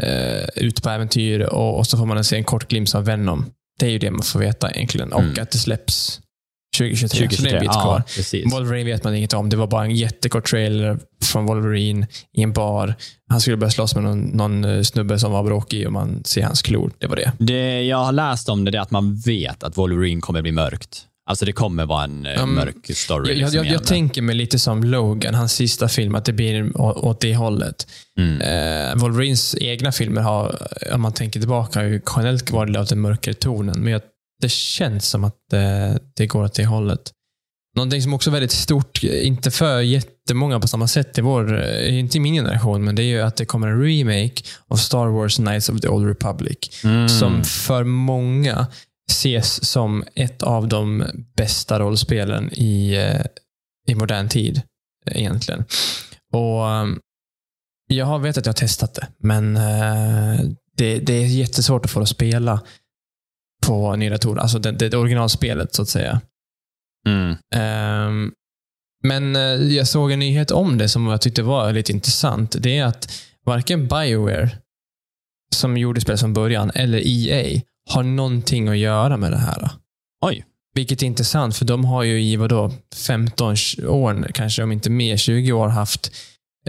uh, ute på äventyr och, och, så får man se en kort glimt av Venom. Det är ju det man får veta egentligen. Och Mm. att det släpps 2023. 2023. Så det är en bit kvar. Wolverine vet man inget om. Det var bara en jättekort trailer från Wolverine i en bar. Han skulle börja slåss med någon, någon eh, snubbe som var bråkig och man ser hans klor. Det var det. Det jag har läst om det, är att man vet att Wolverine kommer bli mörkt. Alltså det kommer vara en Mm. mörk story. Jag, liksom jag, jag tänker mig lite som Logan, hans sista film, att det blir åt det hållet. Mm. Eh, Wolverines egna filmer har, om man tänker tillbaka, har ju generellt varit åt den mörkare tonen. Men jag, det känns som att eh, det går åt det hållet. Någonting som också är väldigt stort, inte för jättemånga på samma sätt i vår, eh, inte i min generation, men det är ju att det kommer en remake av Star Wars Knights of the Old Republic. Mm. Som för många ses som ett av de bästa rollspelen i, eh, i modern tid. eh, Egentligen. Och um, Jag vet att jag har testat det, men det, det är jättesvårt att få det att spela på nya datorer. Alltså det, det, originalspelet, så att säga. Mm. Ehm, men eh, jag såg en nyhet om det som jag tyckte var lite intressant. Det är att varken Bioware, som gjorde spel från början, eller EA har någonting att göra med det här. Oj. Vilket är intressant, för de har ju i vadå, 15 år, kanske om inte mer, 20 år haft,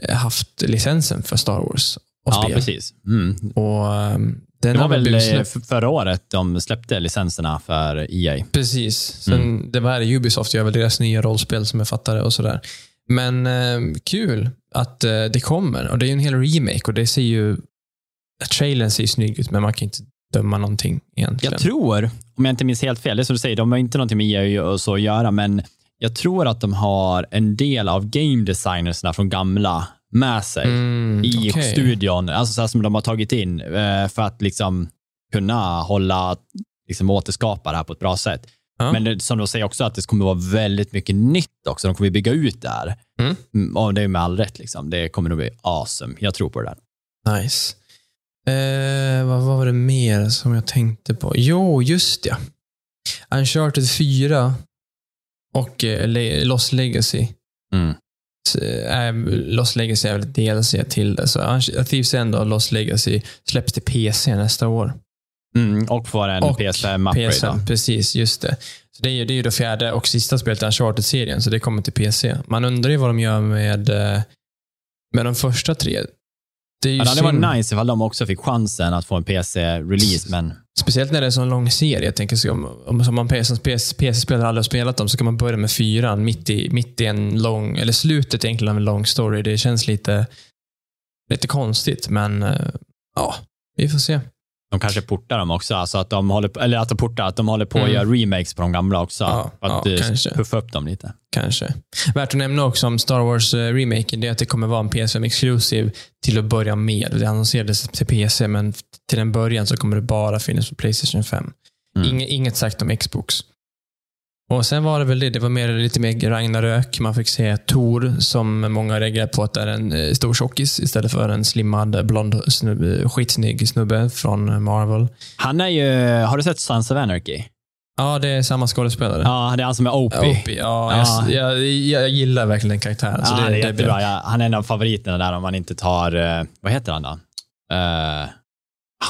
eh, haft licensen för Star Wars och Ja, spel. precis. Mm. Och, ehm, den Det var väl eh, förra året de släppte licenserna för EA. Precis. Sen, Mm. Det var Ubisoft gör väl deras nya rollspel som jag fattar det och sådär. Men eh, kul att eh, det kommer. Och det är ju en hel remake och det ser ju... Trailern ser ju snygg ut, men man kan inte döma någonting egentligen. Jag tror, om jag inte minns helt fel, det är som du säger, de har inte någonting med EA och så att göra, men jag tror att de har en del av game designersna från gamla med sig Mm, i okej. studion. Alltså så här som de har tagit in eh, för att liksom kunna hålla, liksom återskapa det här på ett bra sätt. Ja. Men det, som de säger också att det kommer vara väldigt mycket nytt också. De kommer bygga ut det här. Mm. Mm, Och det är med all rätt. Liksom. Det kommer nog bli awesome. Jag tror på det där. Nice. Eh, vad, var det mer som jag tänkte på? Jo, just ja. Uncharted 4 och eh, Lost Legacy. Mm. S- eh, Lost Legacy är väl DLC till det. Så Unch- Thieves End och Lost Legacy släpps till PC nästa år. Mm, och får en Och PS5-upgrade. PS5, precis. Just det. Så det är ju det, är ju det fjärde och sista spelet i Uncharted-serien, så det kommer till PC. Man undrar ju vad de gör med, eh, med de första tre. Det är ju Ja, det hade varit nice ifall de också fick chansen att få en PC-release, men Speciellt när det är en sån lång serie. Jag tänker så om, om som man som PC-spelare aldrig har spelat dem så kan man börja med fyran mitt i, mitt i en lång, eller slutet egentligen av en lång story. Det känns lite, lite konstigt, men eh, ja, vi får se. De kanske portar dem också. Alltså att de håller på, eller att de portar, att de håller på att Mm. göra remakes på de gamla också. Ja, för att ja, eh, puffa upp dem lite. Kanske. Värt att nämna också om Star Wars eh, remaken, det är att det kommer vara en PS5 Exclusive till att börja med. Det annonserades till PC, men till en början så kommer det bara finnas på Playstation 5. Mm. Inge, inget sagt om Xbox. Och sen var det väl det, det var mer, lite mer Ragnarök. Man fick se Tor som många reagerar på att det är en eh, stor tjockis istället för en slimmad, blond, snubbe, skitsnygg snubbe från Marvel. Han är ju, har du sett Sons of Anarchy? Ja, det är samma skådespelare. Ja, det är han som är Opie. Opie, ja, Ja. Jag, jag, jag gillar verkligen den karaktären. så ja, det, är bra. jättebra. Ja, han är en av favoriterna där om man inte tar, eh, vad heter han då? Uh,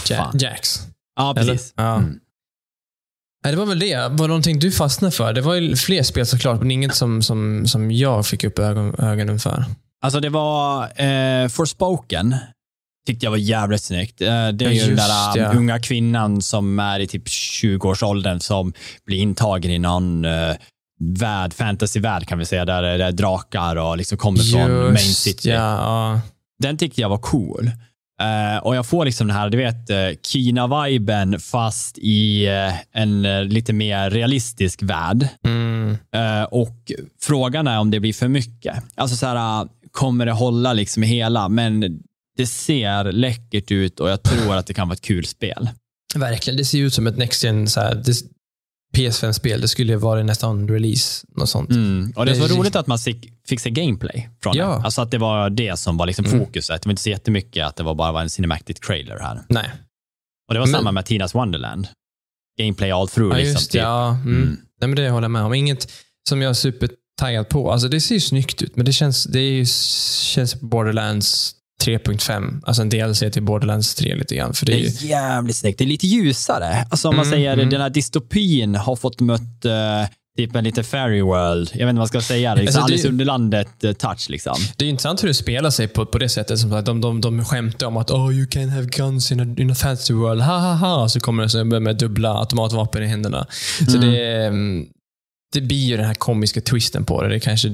Ja, fan. Jax. Ja, precis. Ja. Mm. Nej, det var väl det. Var det någonting du fastnade för? Det var ju fler spel såklart, men inget som, som, som jag fick upp ögon, ögonen för. Alltså det var eh, Forspoken. Tyckte jag var jävligt snyggt. Eh, det är ju den Just där ja. um, unga kvinnan som är i typ 20-årsåldern som blir intagen i någon eh, värld, fantasyvärld kan vi säga, där det är drakar och liksom kommer från Main City. ja. ja. Den tyckte jag var cool. Eh, och jag får liksom den här, du vet, uh, Kina-viben fast i eh, en eh, lite mer realistisk värld. Mm. Eh, och frågan är om det blir för mycket. Alltså så här, uh, kommer det hålla liksom hela? Men det ser läckert ut och jag tror att det kan vara ett kul spel. Verkligen. Det ser ut som ett Next Gen så här, det- PS5-spel. Det skulle ju vara nästan release. Något sånt. Mm. Och det var roligt att man fick, se gameplay från Ja. det. Alltså att det var det som var liksom Mm. fokuset. Det var inte så jättemycket att det var bara var en cinematic trailer här. Nej. Och det var Men- samma med Tinas Wonderland. Gameplay all through. Ja, liksom, just det. typ. Ja. Mm. Mm. Nej, men det håller jag med om. Inget som jag är super taggad på. Alltså det ser ju snyggt ut, men det känns, det är ju, känns Borderlands 3.5. Alltså en DLC till Borderlands 3 lite grann. För det, Det är ju, är jävligt snyggt. Det är lite ljusare. Alltså om man Mm, säger mm. den här dystopin har fått mött eh, typ en lite fairy world. Jag vet inte vad jag ska säga. Liksom Alltså, det- Alice Underlandet-touch liksom. det är intressant hur det spelar sig på, på det sättet. Som att de, de, de skämtar om att oh, you can have guns in a, in a fantasy world. Ha, ha, ha. Så kommer det så med, med dubbla automatvapen i händerna. Så Mm. det, mm, det blir ju den här komiska twisten på det. Det, kanske,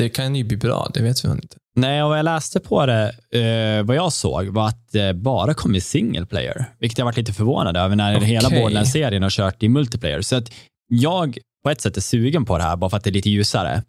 det kan ju bli bra, det vet vi inte. Nej, och jag läste på det, eh, vad jag såg, var att det bara kom i single player. Vilket jag varit lite förvånad över när Okej. hela Borderlands-serien har kört i multiplayer. Så att jag på ett sätt är sugen på det här, bara för att det är lite ljusare.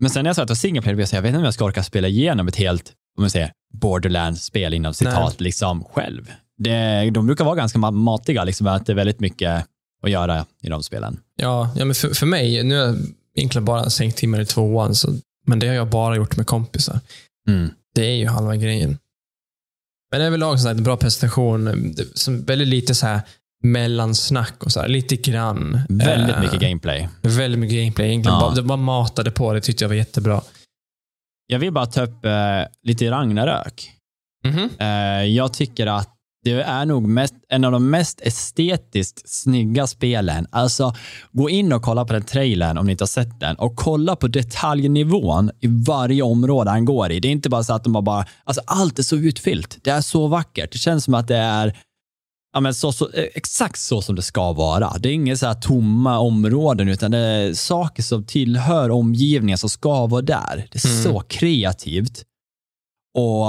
Men sen när jag sa att det var single player, jag här, jag vet inte om jag ska orka spela igenom ett helt, om man säger, Borderlands-spel inom citat, liksom själv. Det, de brukar vara ganska ma- matiga, liksom, att det är väldigt mycket att göra i de spelen. Ja, ja men för, för mig, nu har jag egentligen bara sänkt timmar i tvåan, så, men det har jag bara gjort med kompisar. Mm. Det är ju halva grejen. Men överlag som sagt, en bra presentation. Väldigt lite så här mellansnack och så här, lite grann. Väldigt Eh, mycket gameplay. Väldigt mycket gameplay. Egentligen Ja. bara, bara matade på. Det tyckte jag var jättebra. Jag vill bara ta upp eh, lite Ragnarök. Mhm. Eh, jag tycker att det är nog mest, en av de mest estetiskt snygga spelen. Alltså, gå in och kolla på den trailern om ni inte har sett den och kolla på detaljnivån i varje område han går i. Det är inte bara så att de har bara, alltså allt är så utfyllt. Det är så vackert. Det känns som att det är ja, men så, så, eh, exakt så som det ska vara. Det är inga så här tomma områden, utan det är saker som tillhör omgivningen som ska vara där. Det är Mm. så kreativt. Och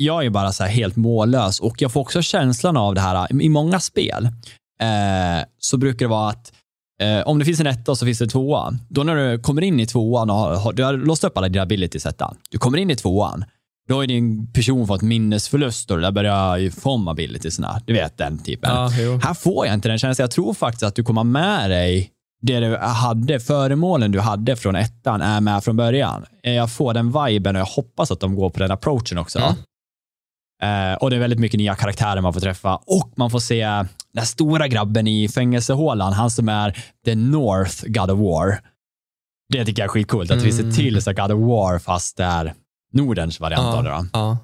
jag är bara så helt mållös och jag får också känslan av det här i många spel. Eh, så brukar det vara att eh, om det finns en etta så finns det tvåa. Då när du kommer in i tvåan och har, du har låst upp alla dina abilities ettan. Du kommer in i tvåan. Då har din person fått minnesförlust och där börjar ju få om abilitiesna. Du vet den typen. Ja. Här får jag inte den känslan. Jag tror faktiskt att du kommer med dig det du hade, föremålen du hade från ettan är med från början. Eh, Jag får den viben och jag hoppas att de går på den approachen också. Mm. Eh, och det är väldigt mycket nya karaktärer man får träffa och man får se den stora grabben i fängelsehålan, han som är the North God of War. Det tycker jag är skitcoolt, att vi ser Mm. till så God of War fast det är Nordens variant av det. Då. Ja.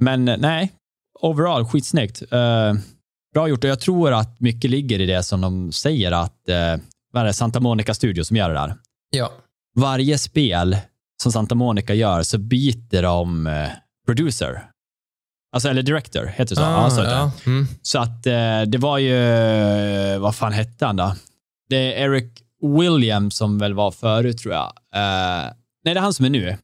Men eh, nej, overall skitsnyggt. Uh, bra gjort och jag tror att mycket ligger i det som de säger att, uh, vad är det, Santa Monica Studio som gör det där. ja. Varje spel som Santa Monica gör så byter de eh, producer. Alltså, eller director, heter det så? Ah, ja, så, heter det. ja. Mm. så att eh, det var ju, eh, vad fan hette han då? Det är Eric Williams som väl var förut tror jag. Eh, nej, det är han som är nu.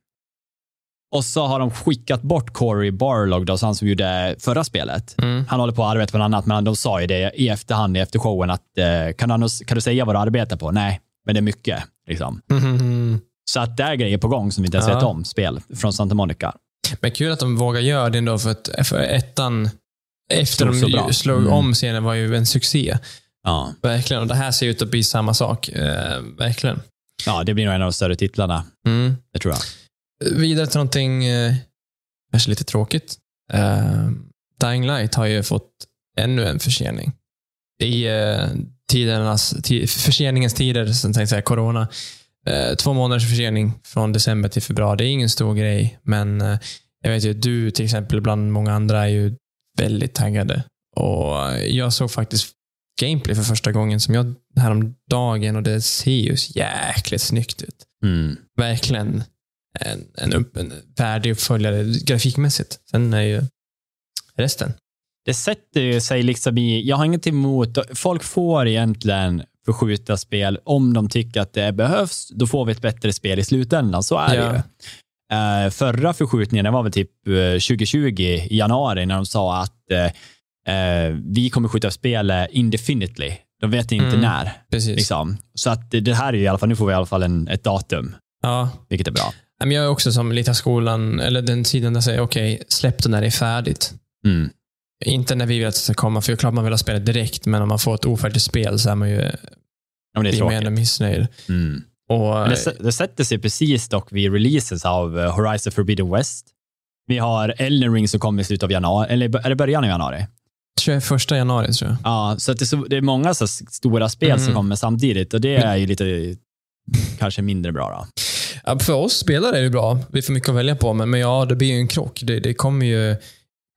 Och så har de skickat bort Corey Barlog, då, så han som gjorde förra spelet. Mm. Han håller på att arbeta på något annat, men de sa ju det i efterhand, efter showen, att eh, kan, du, kan du säga vad du arbetar på? Nej, men det är mycket. Liksom. Mhm. Så att det är grejer på gång som vi inte ens Ja. vet om, spel från Santa Monica. Men kul att de vågar göra det ändå, för att för ettan, efter de bra. slog Mm. om scenen, var ju en succé. Ja. Verkligen. Och det här ser ut att bli samma sak. Eh, verkligen. ja, det blir nog en av de större titlarna, Mm. det tror jag. Vidare till någonting eh, kanske lite tråkigt. Eh, Dying Light har ju fått ännu en försening. I eh, tidernas, ti, förseningens tider, som tänkte jag säga, corona. Eh, två månaders försening från december till februari. Det är ingen stor grej, men eh, jag vet ju att du till exempel bland många andra är ju väldigt taggade. Och eh, Jag såg faktiskt gameplay för första gången som jag häromdagen och det ser ju jäkligt snyggt ut Mm. verkligen en, en, upp, en värdig uppföljare grafikmässigt. Sen är ju resten. Det sätter ju sig liksom i, jag har inget emot, folk får egentligen förskjuta spel om de tycker att det behövs, då får vi ett bättre spel i slutändan. Så är Ja. det ju. Eh, förra förskjutningen, var väl typ eh, 2020 i januari när de sa att eh, eh, vi kommer skjuta spelet indefinitely. De vet inte Mm. när. Precis. Liksom. Så att det- här är i alla fall, nu får vi i alla fall en, ett datum, Ja. vilket är bra. Jag är också som lite av skolan, eller den sidan där säger okej, släpp det när det är färdigt. Mm. Inte när vi vill att det ska komma, för det är klart man vill ha spelet direkt, men om man får ett ofärdigt spel så är man ju Ja, men det är tråkigt. missnöjd. Mm. Och, det, det sätter sig precis dock vid releases av eh, Horizon Forbidden West. Vi har Elden Ring som kommer i slutet av januari, eller är det början av januari? 21 januari tror jag. Ja, så det, är så, det är många så stora spel som Mm. kommer samtidigt och det är ju lite kanske mindre bra då? Ja, för oss spelare är det bra. Vi får mycket att välja på, men, men ja, det blir ju en krock. Det, det kommer ju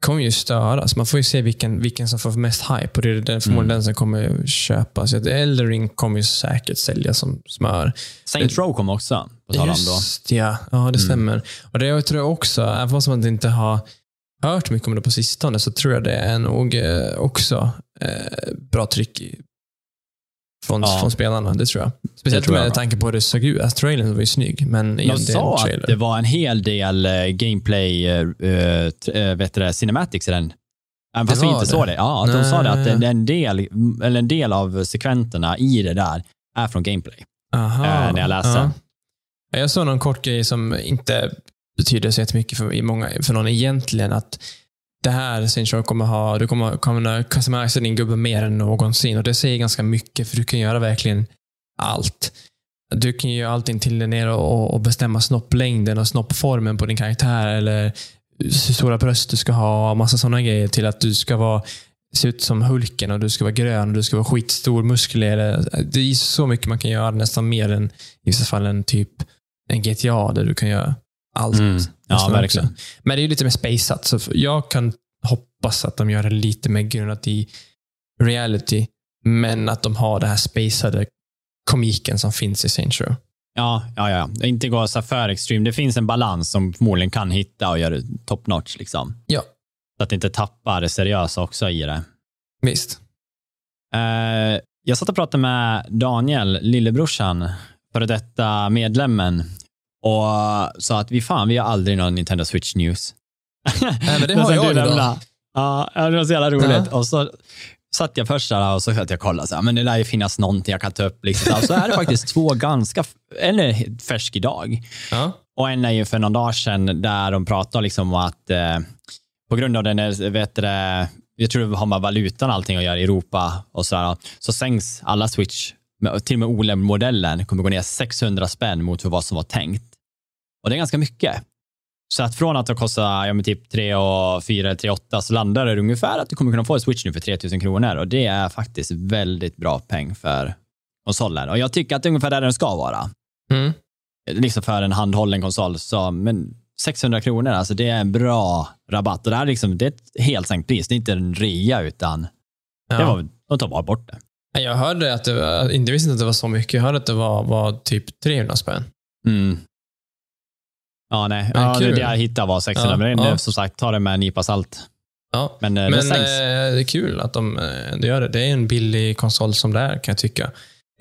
kommer ju störas. Man får ju se vilken, vilken som får mest hype och det är den, förmodligen mm. den som kommer köpas. Eldering kommer ju säkert sälja som smör. Saints Row kommer också, på tal om då. ja. Ja, det mm. stämmer. Och det tror jag också, även om man inte har hört mycket om det på sistone, så tror jag det är nog eh, också eh, bra tryck från, ja. från spelarna. Det tror jag. Speciellt tror jag med tanke på hur det såg ut. Alltså, trailern var ju snygg, men De sa att det var en hel del uh, gameplay, uh, uh, vet du, cinematics i den. Även fast vi inte såg det. Ja, att de sa det att en del, eller en del av sekvenserna i det där är från gameplay. Aha, när jag läste. Ja. Jag såg någon kort grej som inte betyder så jättemycket för, många, för någon egentligen. Att det här Saint kommer ha, du kommer kunna customisa din gubbe mer än någonsin. Och Det säger ganska mycket, för du kan göra verkligen allt. Du kan ju allting till dig ner och, och bestämma snopplängden och snoppformen på din karaktär. Eller hur stora bröst du ska ha och massa sådana grejer. Till att du ska vara, se ut som Hulken och du ska vara grön och du ska vara skitstor muskler. Det är så mycket man kan göra, nästan mer än i vissa fall en typ en GTA där du kan göra allt. Mm. Ja, verkligen. Men det är lite mer spaceat, så jag kan hoppas att de gör det lite mer grundat i reality, men att de har det här spacade komiken som finns i Saints Row. Ja, ja, ja. Inte gå så för extrem. Det finns en balans som förmodligen kan hitta och göra top notch. Liksom. Ja. Så att det inte tappar det seriösa också i det. Visst. Uh, jag satt och pratade med Daniel, lillebrorsan, före detta medlemmen och sa att vi fan, vi har aldrig någon Nintendo Switch News. Nej, men det har jag idag. Ja, det var så jävla roligt. Ja. Och så satt jag först där och så att jag kollade, så här, men det lär ju finnas någonting jag kan ta upp. Liksom. Så är det faktiskt två ganska, en är färsk idag. Ja. Och en är ju för någon dag sedan där de pratar liksom om att eh, på grund av den, vet det, jag tror det har med valutan och allting att göra i Europa och så, där, så sänks alla Switch, till och med OLED-modellen kommer gå ner 600 spänn mot vad som var tänkt. Och det är ganska mycket. Så att från att det kostar ja, typ 3 och 4 3 8 så landar det ungefär att du kommer kunna få en Switch nu för 3000 kronor och det är faktiskt väldigt bra peng för konsolen. Och jag tycker att det är ungefär där den ska vara. Mm. Liksom för en handhållen konsol. Så, men 600 kronor, alltså det är en bra rabatt. Och det, är liksom, det är ett helt sänkt pris. Det är inte en rea, utan ja. det var, de tar bara bort det. Jag hörde att det var, inte visste att det var så mycket. Jag hörde att det var, var typ 300 spänn. Mm. Ja, nej. Ja, det, det jag hittade var 600, ja, men ja. som sagt, ta det med en nypa salt. Ja. Men, eh, men det, eh, det är kul att de, eh, de gör det. Det är en billig konsol som det är, kan jag tycka.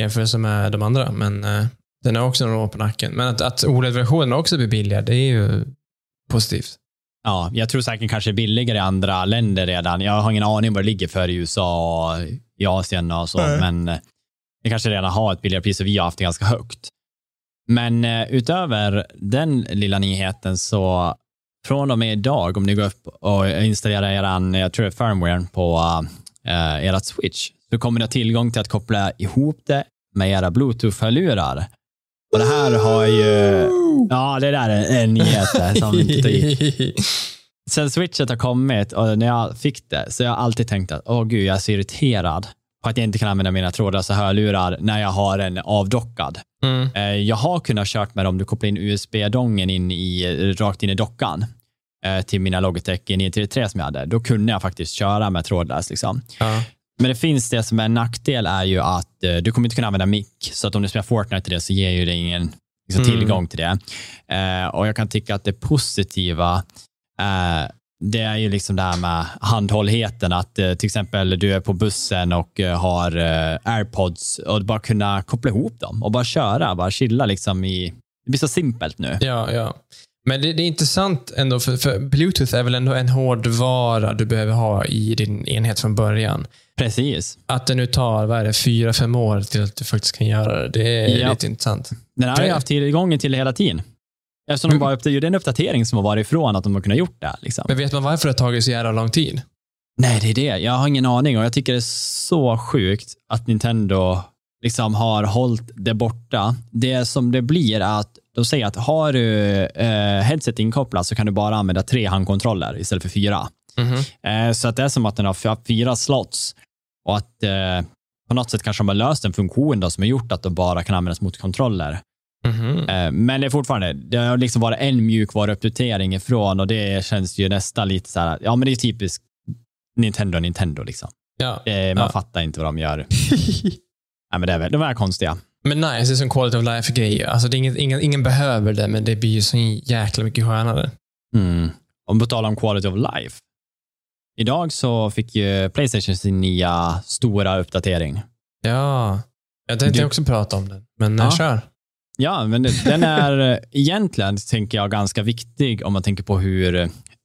Jämfört med de andra. Men eh, den har också några år på nacken. Men att, att OLED-versionen också blir billigare, det är ju positivt. Ja, jag tror säkert kanske billigare i andra länder redan. Jag har ingen aning vad det ligger för i USA och i Asien och så, mm. men eh, det kanske redan har ett billigare pris och vi har haft det ganska högt. Men eh, utöver den lilla nyheten så från och med idag, om ni går upp och installerar eran, jag tror det är firmware på uh, ert switch, så kommer ni ha tillgång till att koppla ihop det med era bluetooth-hörlurar. Och det här har ju, ja det där är en nyhet som inte i. Sen switchet har kommit och när jag fick det så jag har alltid tänkt att, åh gud, jag är så irriterad på att jag inte kan använda mina trådlösa hörlurar när jag har en avdockad. Mm. Eh, jag har kunnat kört med dem, du kopplar in USB-dongen in i, rakt in i dockan eh, till mina Logitech 933 som jag hade. Då kunde jag faktiskt köra med trådlös. Liksom. Ja. Men det finns det som är en nackdel är ju att eh, du kommer inte kunna använda mick, så att om du spelar Fortnite till det så ger ju det ingen liksom, mm. tillgång till det. och jag kan tycka att det positiva det är ju liksom det här med handhållheten, att eh, till exempel du är på bussen och eh, har eh, airpods och bara kunna koppla ihop dem och bara köra, bara chilla liksom i, det blir så simpelt nu. Ja, ja. Men det, det är intressant ändå, för, för, Bluetooth är väl ändå en hårdvara du behöver ha i din enhet från början. Precis. Att det nu tar, vad är det, fyra, fem år till att du faktiskt kan göra det. Det är ja. lite intressant. Den har jag haft tillgången till hela tiden. Eftersom de bara gjorde en uppdatering som har varit ifrån att de har kunnat gjort det. Liksom. Men vet man varför det har tagit så jävla lång tid? Nej, det är det. Jag har ingen aning och jag tycker det är så sjukt att Nintendo liksom har hållit det borta. Det som det blir är att de säger att har du eh, headset inkopplat så kan du bara använda tre handkontroller istället för fyra. Mm -hmm. eh, så att det är som att den har fyra slots och att eh, på något sätt kanske de har löst en funktion då, som har gjort att de bara kan användas mot kontroller. Mhm. Eh, Men det är fortfarande, det har liksom varit en mjukvaruuppdatering ifrån och det känns ju nästan lite så här, ja men det är typiskt Nintendo, Nintendo liksom. Ja. Eh, Man Ja. fattar inte vad de gör. Nej, men det är väl, de är konstiga. Men nice, det är som quality of life-grejer. Alltså, det är inget, ingen, ingen behöver det, men det blir ju så jäkla mycket skönare. Mm. Om vi talar om quality of life. Idag så fick ju Playstation sin nya stora uppdatering. Ja. Jag tänkte Du- också prata om den, men ja. kör. Ja, men det- den är eh, egentligen, tänker jag, ganska viktig om man tänker på hur...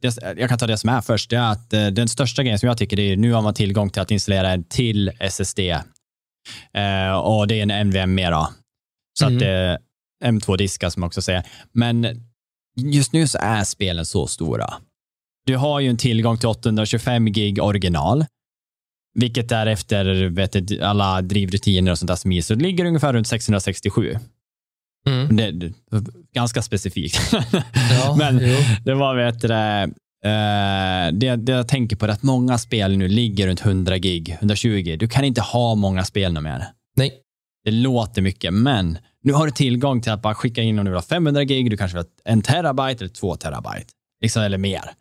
Det, jag kan ta det som är först. Det är att eh, den största grejen som jag tycker är nu har man tillgång till att installera en till SSD. Eh, och det är en NVMe då. Så Mm. att det M2-diskar som jag också säger. Men just nu så är spelen så stora. Du har ju en tillgång till 825 gig original. Vilket därefter, vet du, alla drivrutiner och sånt där som är, så det ligger ungefär runt 667. Mm. Det, det, ganska specifikt. Ja, Men jo. det var, vet du, det, eh, det, det jag tänker på är att många spel nu ligger runt 100 gig, 120. Du kan inte ha många spel något mer. Nej. Det låter mycket, men nu har du tillgång till att bara skicka in om du vill ha 500 gig, du kanske vill ha en terabyte eller två terabyte, liksom, eller mer.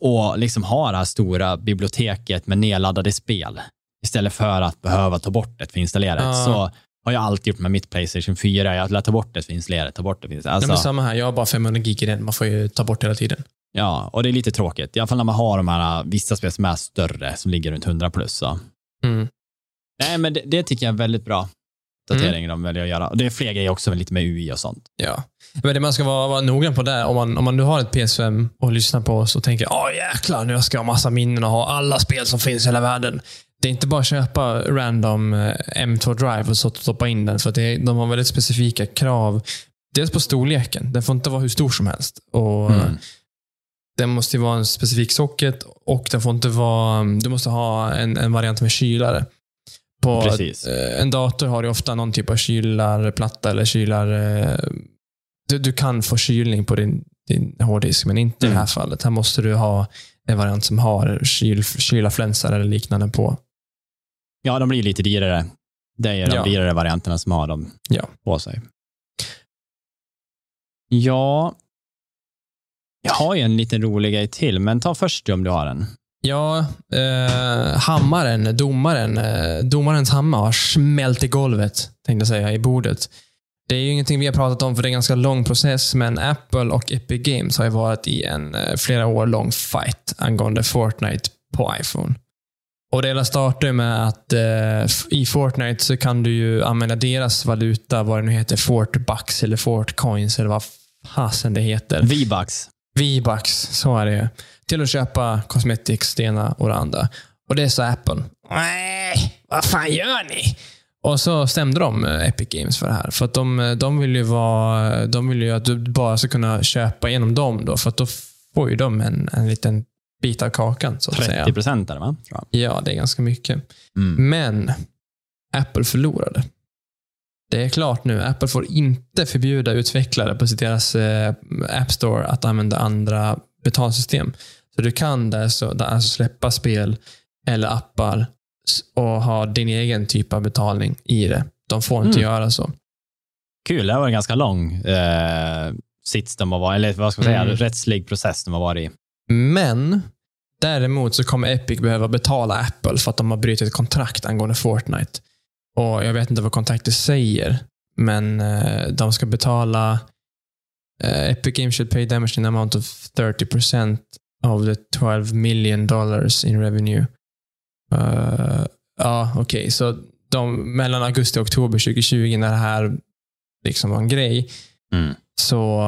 Och liksom ha det här stora biblioteket med nedladdade spel istället för att behöva ta bort det för installerat. Ja. Så har jag alltid gjort med mitt Playstation 4. Jag lät ta bort det för installerat, ta bort det för installerat. Nej, men Alltså, samma här, jag har bara 500 gig i den. Man får ju ta bort hela tiden. ja, och det är lite tråkigt. I alla fall när man har de här vissa spel som är större, som ligger runt 100 plus. Så. Mm. Nej, men det, det tycker jag är väldigt bra uppdatering de väljer att göra. Och det är fler grejer också, med lite med UI och sånt. Ja. Men det man ska vara, vara noggrann på där, om man, om man nu har ett PS5 och lyssnar på oss och tänker åh jäklar, nu ska jag ha massa minnen och ha alla spel som finns i hela världen. Det är inte bara att köpa random eh, M2 Drive och så stoppa in den, för att det, de har väldigt specifika krav. Dels på storleken. Den får inte vara hur stor som helst. Och Mm. Den måste ju vara en specifik socket och den får inte vara, du måste ha en, en variant med kylare. På Precis. eh, en dator har du ofta någon typ av kylarplatta eller kylar... eh, Du, du kan få kylning på din, din hårddisk, men inte i det här Mm. fallet. Här måste du ha en variant som har kyl, kylarflänsar eller liknande på. Ja, de blir lite dyrare. Det är de Ja. dyrare varianterna som har dem Ja. på sig. Ja, jag har ju en liten rolig grej till, men ta först om du har en. Ja, eh, hammaren, domaren, eh, domarens hammare har smält i golvet, tänkte jag säga, i bordet. Det är ju ingenting vi har pratat om för det är en ganska lång process, men Apple och Epic Games har ju varit i en eh, flera år lång fight angående Fortnite på iPhone. Och det hela startar ju med att eh, i Fortnite så kan du ju använda deras valuta, vad det nu heter, Fortbucks eller Fortcoins eller vad fasen det heter. V-Bucks. V-bucks, så är det Till att köpa cosmetics, det ena och det andra. Och det sa Apple. Nej, vad fan gör ni? Och så stämde de eh, Epic Games för det här. För att de, eh, de vill ju vara, de vill ju att du bara ska kunna köpa genom dem då. För att då får ju de en, en liten bit av kakan, så att 30 säga. procent är det, va? Ja, det är ganska mycket. Mm. Men Apple förlorade. Det är klart nu, Apple får inte förbjuda utvecklare på deras eh, App Store att använda andra betalsystem. Så du kan där så, där alltså släppa spel eller appar och ha din egen typ av betalning i det. De får inte Mm. göra så. Kul, det var en ganska lång eh, sits de har varit, eller vad ska man säga, Mm. rättslig process de har varit i. Men däremot så kommer Epic behöva betala Apple för att de har brutit ett kontrakt angående Fortnite. Och Jag vet inte vad kontraktet säger, men eh, de ska betala eh, Epic Games should pay damage in amount of 30% of the 12 million dollars in revenue. Eh, ja, okej. Så de, mellan augusti och oktober 2020 när det här liksom var en grej, Mm. så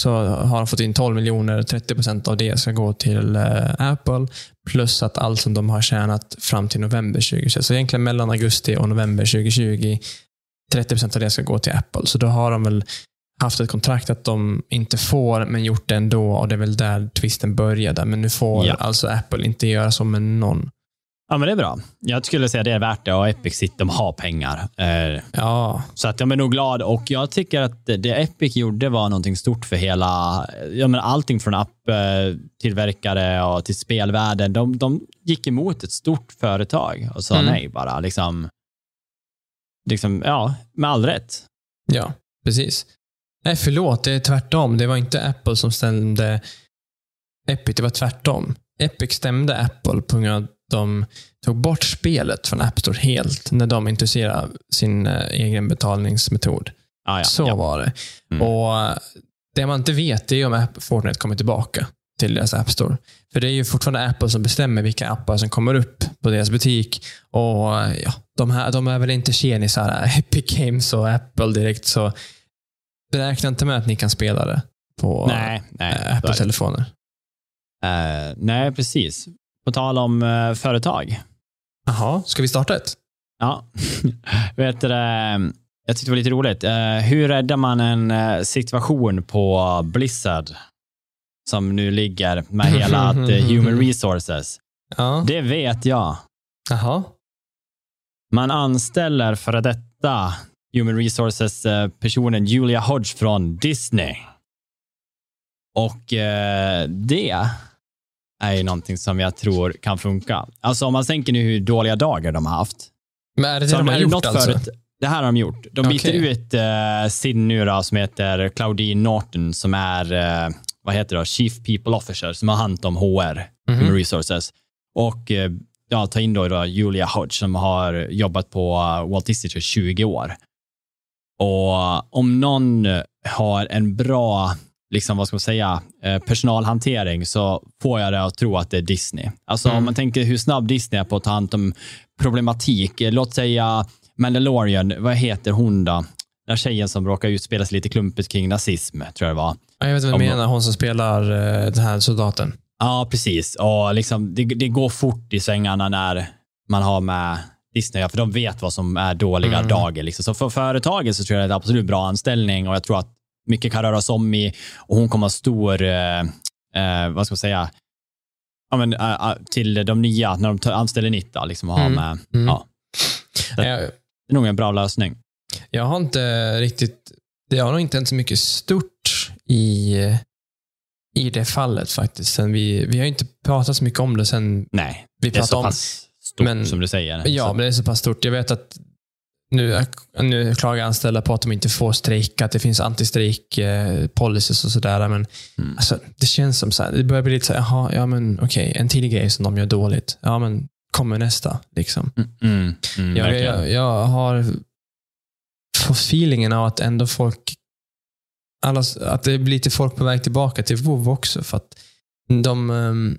så har de fått in 12 miljoner. 30 procent av det ska gå till eh, Apple. Plus att allt som de har tjänat fram till november 2020. Så egentligen mellan augusti och november 2020, 30 procent av det ska gå till Apple. Så då har de väl haft ett kontrakt att de inte får, men gjort det ändå. Och det är väl där twisten började. Men nu får Ja. alltså Apple inte göra så med någon. Ja, men det är bra. Jag skulle säga det är värt det och Epic sitter, de har pengar. Eh, Ja, Så att jag är nog glad och jag tycker att det Epic gjorde var någonting stort för hela, jag menar allting från app-tillverkare och till spelvärlden. De, de gick emot ett stort företag och sa Mm. nej bara. Liksom, liksom, ja, med all rätt. ja, precis. Nej, förlåt. Det är tvärtom. Det var inte Apple som stämde Epic. Det var tvärtom. Epic stämde Apple på grund av att de tog bort spelet från App Store helt när de introducerade sin eh, egen betalningsmetod. Ja, ja, Så ja. var det. Mm. Och eh, Det man inte vet är om Fortnite kommer tillbaka till deras App Store. För det är ju fortfarande Apple som bestämmer vilka appar som kommer upp på deras butik. Och eh, ja, De, här, de är väl inte tjenisar, Epic Games och Apple direkt, så räkna inte med att ni kan spela det på. Apple-telefoner. Eh, nej, precis. På tal om eh, företag. Jaha, ska vi starta ett? Ja, vet du, det, jag tyckte det var lite roligt. Eh, hur räddar man en eh, situation på Blizzard som nu ligger med hela att, eh, human resources? Ja. Det vet jag. Jaha. Man anställer före detta human resources-personen Julia Hodge från Disney. Och eh, det är ju någonting som jag tror kan funka. Alltså om man tänker nu hur dåliga dagar de har haft. Men är det det de har gjort något alltså? förut- det här har de gjort. De byter ut uh, Sid nu då, som heter Claudine Norton, som är eh, vad heter det? Chief People Officer, som har hand om HR, Mhm. Human Resources. Och eh, ja, ta in då, då Julia Hodge, som har jobbat på Walt Disney i 20 år. Och om någon har en bra liksom, vad ska man säga, eh, personalhantering så får jag det att tro att det är Disney. Alltså Mm. om man tänker hur snabb Disney är på att ta hand om problematik. Eh, Låt säga Mandalorian, vad heter hon då? Den tjejen som råkar utspela sig lite klumpigt kring nazism, tror jag det var. Ja, Jag vet vad Om- du menar, hon som spelar eh, den här soldaten. Ja, precis. Och liksom, det, det går fort i svängarna när man har med Disney, för de vet vad som är dåliga Mm. dagar. Liksom. Så för företaget så tror jag det är en absolut bra anställning och jag tror att mycket kan röras om i och hon kommer ha stor, eh, eh, vad ska man säga, ja, men, eh, eh, till de nya, när de anställer nytt. Då, liksom, och Mm. med, Mm. ja. Jag, Det är nog en bra lösning. jag har inte riktigt, det har nog inte hänt så mycket stort i, i det fallet faktiskt. Sen vi, vi har inte pratat så mycket om det sen Nej, vi det är pratade så om pass stort men- som du säger. Ja, så, men det är så pass stort. Jag vet att nu, nu klagar anställda på att de inte får strejka, att det finns antistrejk eh, och sådär. Men Mm. alltså, det känns som så här, det börjar bli lite så här, jaha, ja men okej, en tidig grej som de gör dåligt. Ja, men kommer nästa. Liksom. mm, mm, mm, Jag, jag, jag har fått feelingen av att ändå folk, alla, att det blir lite folk på väg tillbaka till WoW också. För att de um,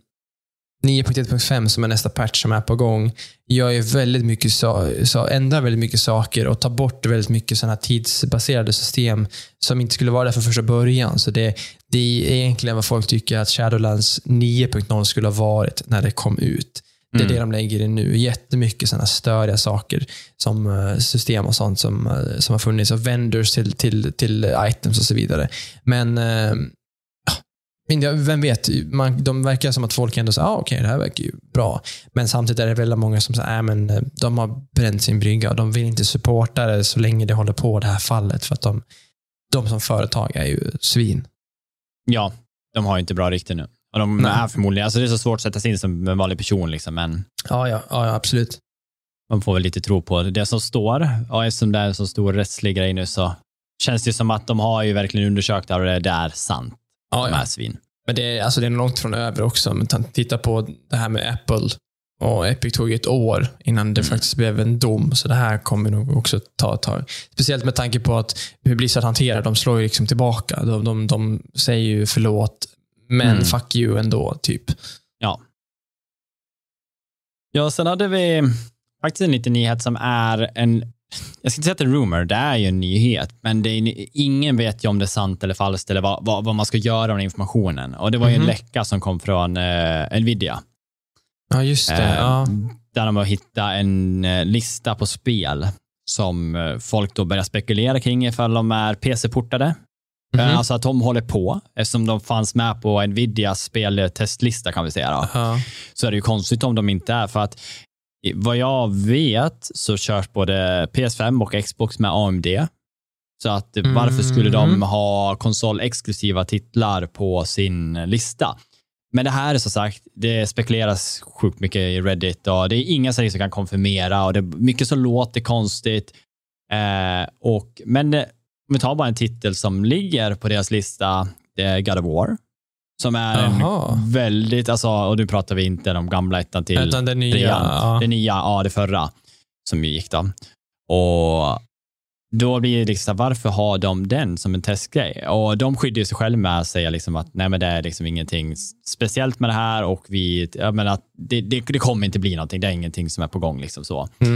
9.1.5 som är nästa patch som är på gång, gör ju väldigt mycket, sa, ändrar väldigt mycket saker och tar bort väldigt mycket sådana tidsbaserade system som inte skulle vara där från första början. Så det, det är egentligen vad folk tycker att Shadowlands 9.0 skulle ha varit när det kom ut. Det är Mm. det de lägger i nu. Jättemycket sådana störiga saker som eh, system och sånt som, eh, som har funnits och vendors till, till, till items och så vidare. Men eh, ja, men jag- vem vet, man, de verkar som att folk ändå säger ah, okej, det här verkar ju bra. Men samtidigt är det väldigt många som säger, äh, men de har bränt sin brygga och de vill inte supporta det så länge det håller på det här fallet. För att de, de som företag är ju svin. Ja, de har ju inte bra rykte nu. Och de Nej. är förmodligen, alltså det är så svårt att sätta sig in som en vanlig person, liksom, men Ja, ja, ja, ja absolut. man får väl lite tro på det som står. Och eftersom det är en så stor rättslig grej nu så känns det som att de har ju verkligen undersökt det och det är sant. Ja, De ja. här svin. Men det är, alltså det är långt från över också. Men ta- titta på det här med Apple. Och Epic tog ett år innan det Mm. faktiskt blev en dom. Så det här kommer nog också ta ett tag. Speciellt med tanke på att hur Blizzard hanterar De slår ju liksom tillbaka. De, de, de säger ju förlåt, men Mm. fuck you ändå. typ. Ja. Ja, sen hade vi faktiskt en liten nyhet som är en, jag ska inte säga att det är rumor, det är ju en nyhet, men det är, ingen vet ju om det är sant eller falskt eller vad, vad, vad man ska göra med informationen. Och det var ju Mhm. en läcka som kom från eh, Nvidia. Ja, just det. Eh, ja. Där de har hittat en eh, lista på spel som eh, folk då börjar spekulera kring ifall de är PC-portade. Mhm. Eh, Alltså att de håller på, eftersom de fanns med på Nvidias speltestlista kan vi säga. Då ja. så är det ju konstigt om de inte är. För att vad jag vet så körs både PS5 och Xbox med AMD. Så att eh, varför skulle de Mm. ha konsolexklusiva titlar på sin lista? Men det här är som sagt, det spekuleras sjukt mycket i Reddit och det är inga som kan konfirmera och det är mycket som låter konstigt. Eh, och, men eh, om vi tar bara en titel som ligger på deras lista, det är God of War. Som är en väldigt, alltså, och nu pratar vi inte om gamla ettan till Utan det nya. trean. Ja. Det nya, ja det förra som gick då. Och då blir det liksom, varför har de den som en testgrej? Och de skyddar sig själva med att säga liksom att nej men det är liksom ingenting speciellt med det här och vi, jag menar att det, det, det kommer inte bli någonting, det är ingenting som är på gång liksom så. Mm.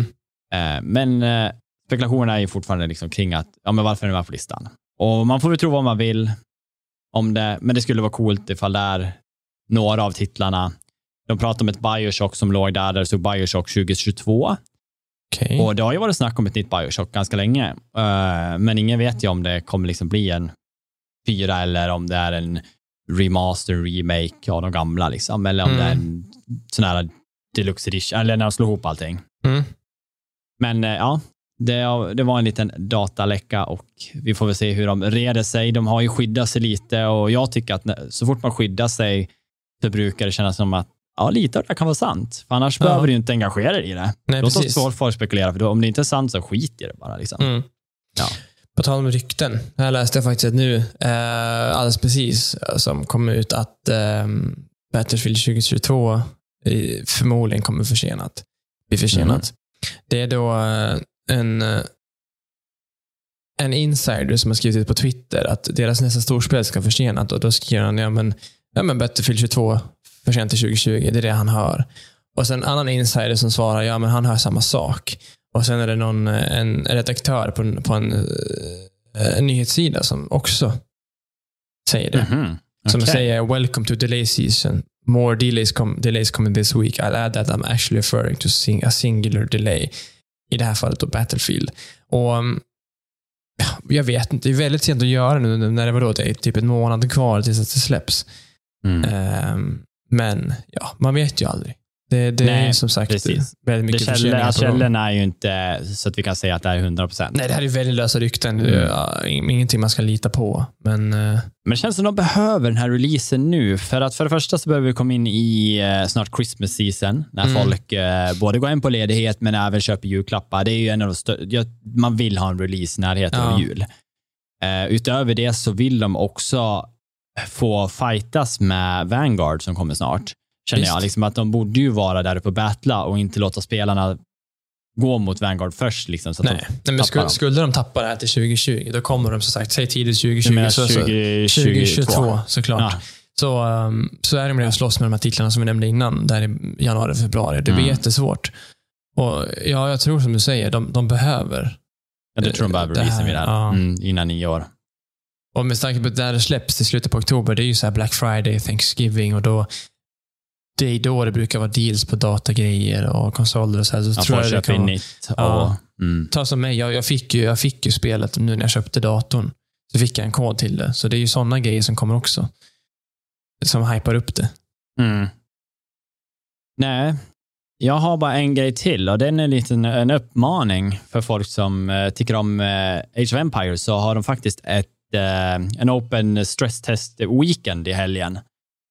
Eh, men eh, spekulationerna är ju fortfarande liksom kring att, ja men varför är den med på listan? Och man får väl tro vad man vill om det, men det skulle vara coolt ifall det är några av titlarna. De pratar om ett Bioshock som låg där, där det stod Bioshock 2022. Okej. Och det har ju varit snack om ett nytt Bioshock ganska länge. Eh, men ingen vet ju om det kommer liksom bli en fyra eller om det är en remaster, remake av de gamla, liksom. eller om Mm. det är en sån här deluxe edition, eller när de slår ihop allting. Mm. Men eh, ja, det, det var en liten dataläcka och vi får väl se hur de reder sig. De har ju skyddat sig lite och jag tycker att när, så fort man skyddar sig så brukar det kännas som att ja, lite av det kan vara sant. För annars Ja. behöver du inte engagera dig i det. Nej, Låt precis. oss folk spekulera, för då, om det inte är sant så skit i det bara. Liksom. Mm. Ja. På tal om rykten. Här läste jag faktiskt nu, eh, alldeles precis, eh, som kom ut att eh, Battlefield 2022 eh, förmodligen kommer försenat. Bli försenat. Det är då eh, en, eh, en insider som har skrivit ut på Twitter att deras nästa storspel ska försenat och då skriver han, ja men, ja, men Battlefield 22 försenat till 2020, det är det han hör. Och sen en annan insider som svarar, ja men han hör samma sak. Och sen är det någon, eh, en redaktör på en, på en, eh, en nyhetssida som också säger det. Mhm. Som Okej. säger “Welcome to delay season. More delays, com- delays coming this week. I'll add that I'm actually referring to sing- a singular delay.” I det här fallet då Battlefield. Och ja, Jag vet inte, det är väldigt sent att göra nu när det var då, det är typ en månad kvar tills att det släpps. Mm. Ehm, men ja, man vet ju aldrig. Det, det är Nej, ju som sagt precis. väldigt Det mycket källor, förseningar alltså, källorna är ju inte så att vi kan säga att det är 100 procent. Nej, det här är väldigt lösa rykten. Mm. Ja, ingenting man ska lita på. Men eh, Men det känns som de behöver den här releasen nu. För att för det första så behöver vi komma in i eh, snart Christmas season, när Mm. folk eh, både går hem på ledighet men även köper julklappar. Det är ju en av de Man vill ha en release närheten Ja. av jul. Utöver det så vill de också få fightas med Vanguard som kommer snart. Känner Visst. jag. Liksom att de borde ju vara där uppe och battla och inte låta spelarna gå mot Vanguard först. Liksom, så att nej. de nej men skulle, skulle de tappa det här till 2020, då kommer de som sagt, säg tidigt Du 2020. menar så, så, 2022? 2022 såklart. Ja. Så, um, så är de redan slåss med de här titlarna som vi nämnde innan, där i januari, februari. Det blir Mm. jättesvårt. Och ja, jag tror som du säger, de, de behöver. Ja, det tror de behöver Det releasen vid det här. ja. Mm, innan nio år. Och med tanke på att det här släpps till slutet på oktober, det är ju så här Black Friday, Thanksgiving och då det är då det brukar vara deals på datagrejer och konsoler och så här. Så Man tror jag det kan vara- nytt. Ja. Mm. Ta som mig, jag, jag, fick ju, jag fick ju spelet nu när jag köpte datorn. Så fick jag en kod till det. Så det är ju sådana grejer som kommer också. Som hypar upp det. Mm. Nej, jag har bara en grej till och den är lite en, en uppmaning för folk som eh, tycker om eh, Age of Empires. Så har de faktiskt ett, eh, en open stress test weekend i helgen.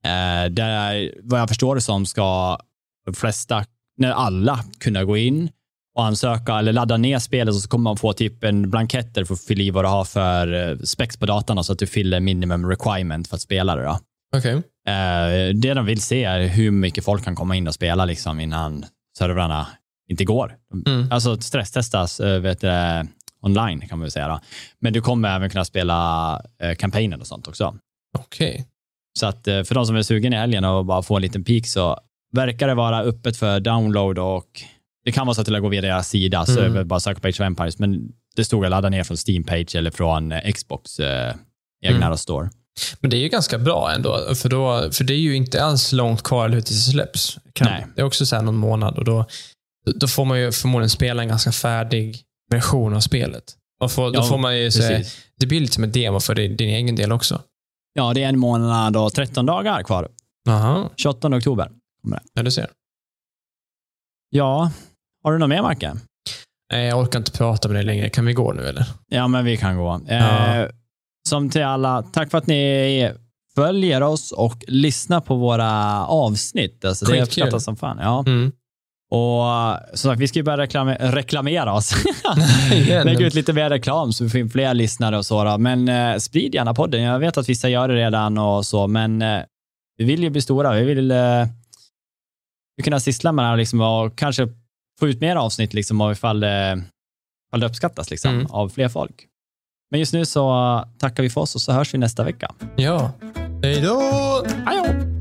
Eh, där, vad jag förstår det som, ska de flesta, när alla kunna gå in och ansöka eller ladda ner spelet och så kommer man få typ en blanketter för att fylla i vad du har för eh, specs på datorn så att du fyller minimum requirement för att spela det. Då. Okej. Eh, det de vill se är hur mycket folk kan komma in och spela liksom innan servrarna inte går. Mm. Alltså stresstestas uh, vet du, det, online kan man väl säga. Då. Men du kommer även kunna spela uh, kampanjen och sånt också. Okej. Så att eh, för de som är sugen i helgen och bara få en liten peak så verkar det vara öppet för download och det kan vara så att du går via deras sida, så Mm. det bara söka på Age of Empires, men det stod att ladda ner från Steam Page eller från eh, Xbox eh, egna Mm. store. Men det är ju ganska bra ändå. För, då, för det är ju inte alls långt kvar eller hur tills det släpps. Kan, Nej. Det är också så någon månad och då, då får man ju förmodligen spela en ganska färdig version av spelet. Och får, då Ja, får man ju så. Det blir lite som en demo för din, din egen del också. Ja, det är en månad och 13 dagar kvar. Jaha, 28 oktober. ja du ser. Ja, har du något mer Marke? Nej, jag orkar inte prata med dig längre. Kan vi gå nu eller? Ja, men vi kan gå. Ja. Eh, som till alla, tack för att ni följer oss och lyssnar på våra avsnitt. Alltså, det uppskattas som fan. Ja. Mm. Och som sagt, vi ska ju börja reklame reklamera oss. Lägga ut lite mer reklam så vi får in fler lyssnare och så. Då. Men eh, sprid gärna podden. Jag vet att vissa gör det redan och så, men eh, vi vill ju bli stora. Vi vill eh, kunna syssla med det här liksom, och kanske få ut mer avsnitt liksom, och ifall, det, ifall det uppskattas liksom, Mm. av fler folk. Men just nu så tackar vi för oss och så hörs vi nästa vecka. Ja. Hej då! Hej då!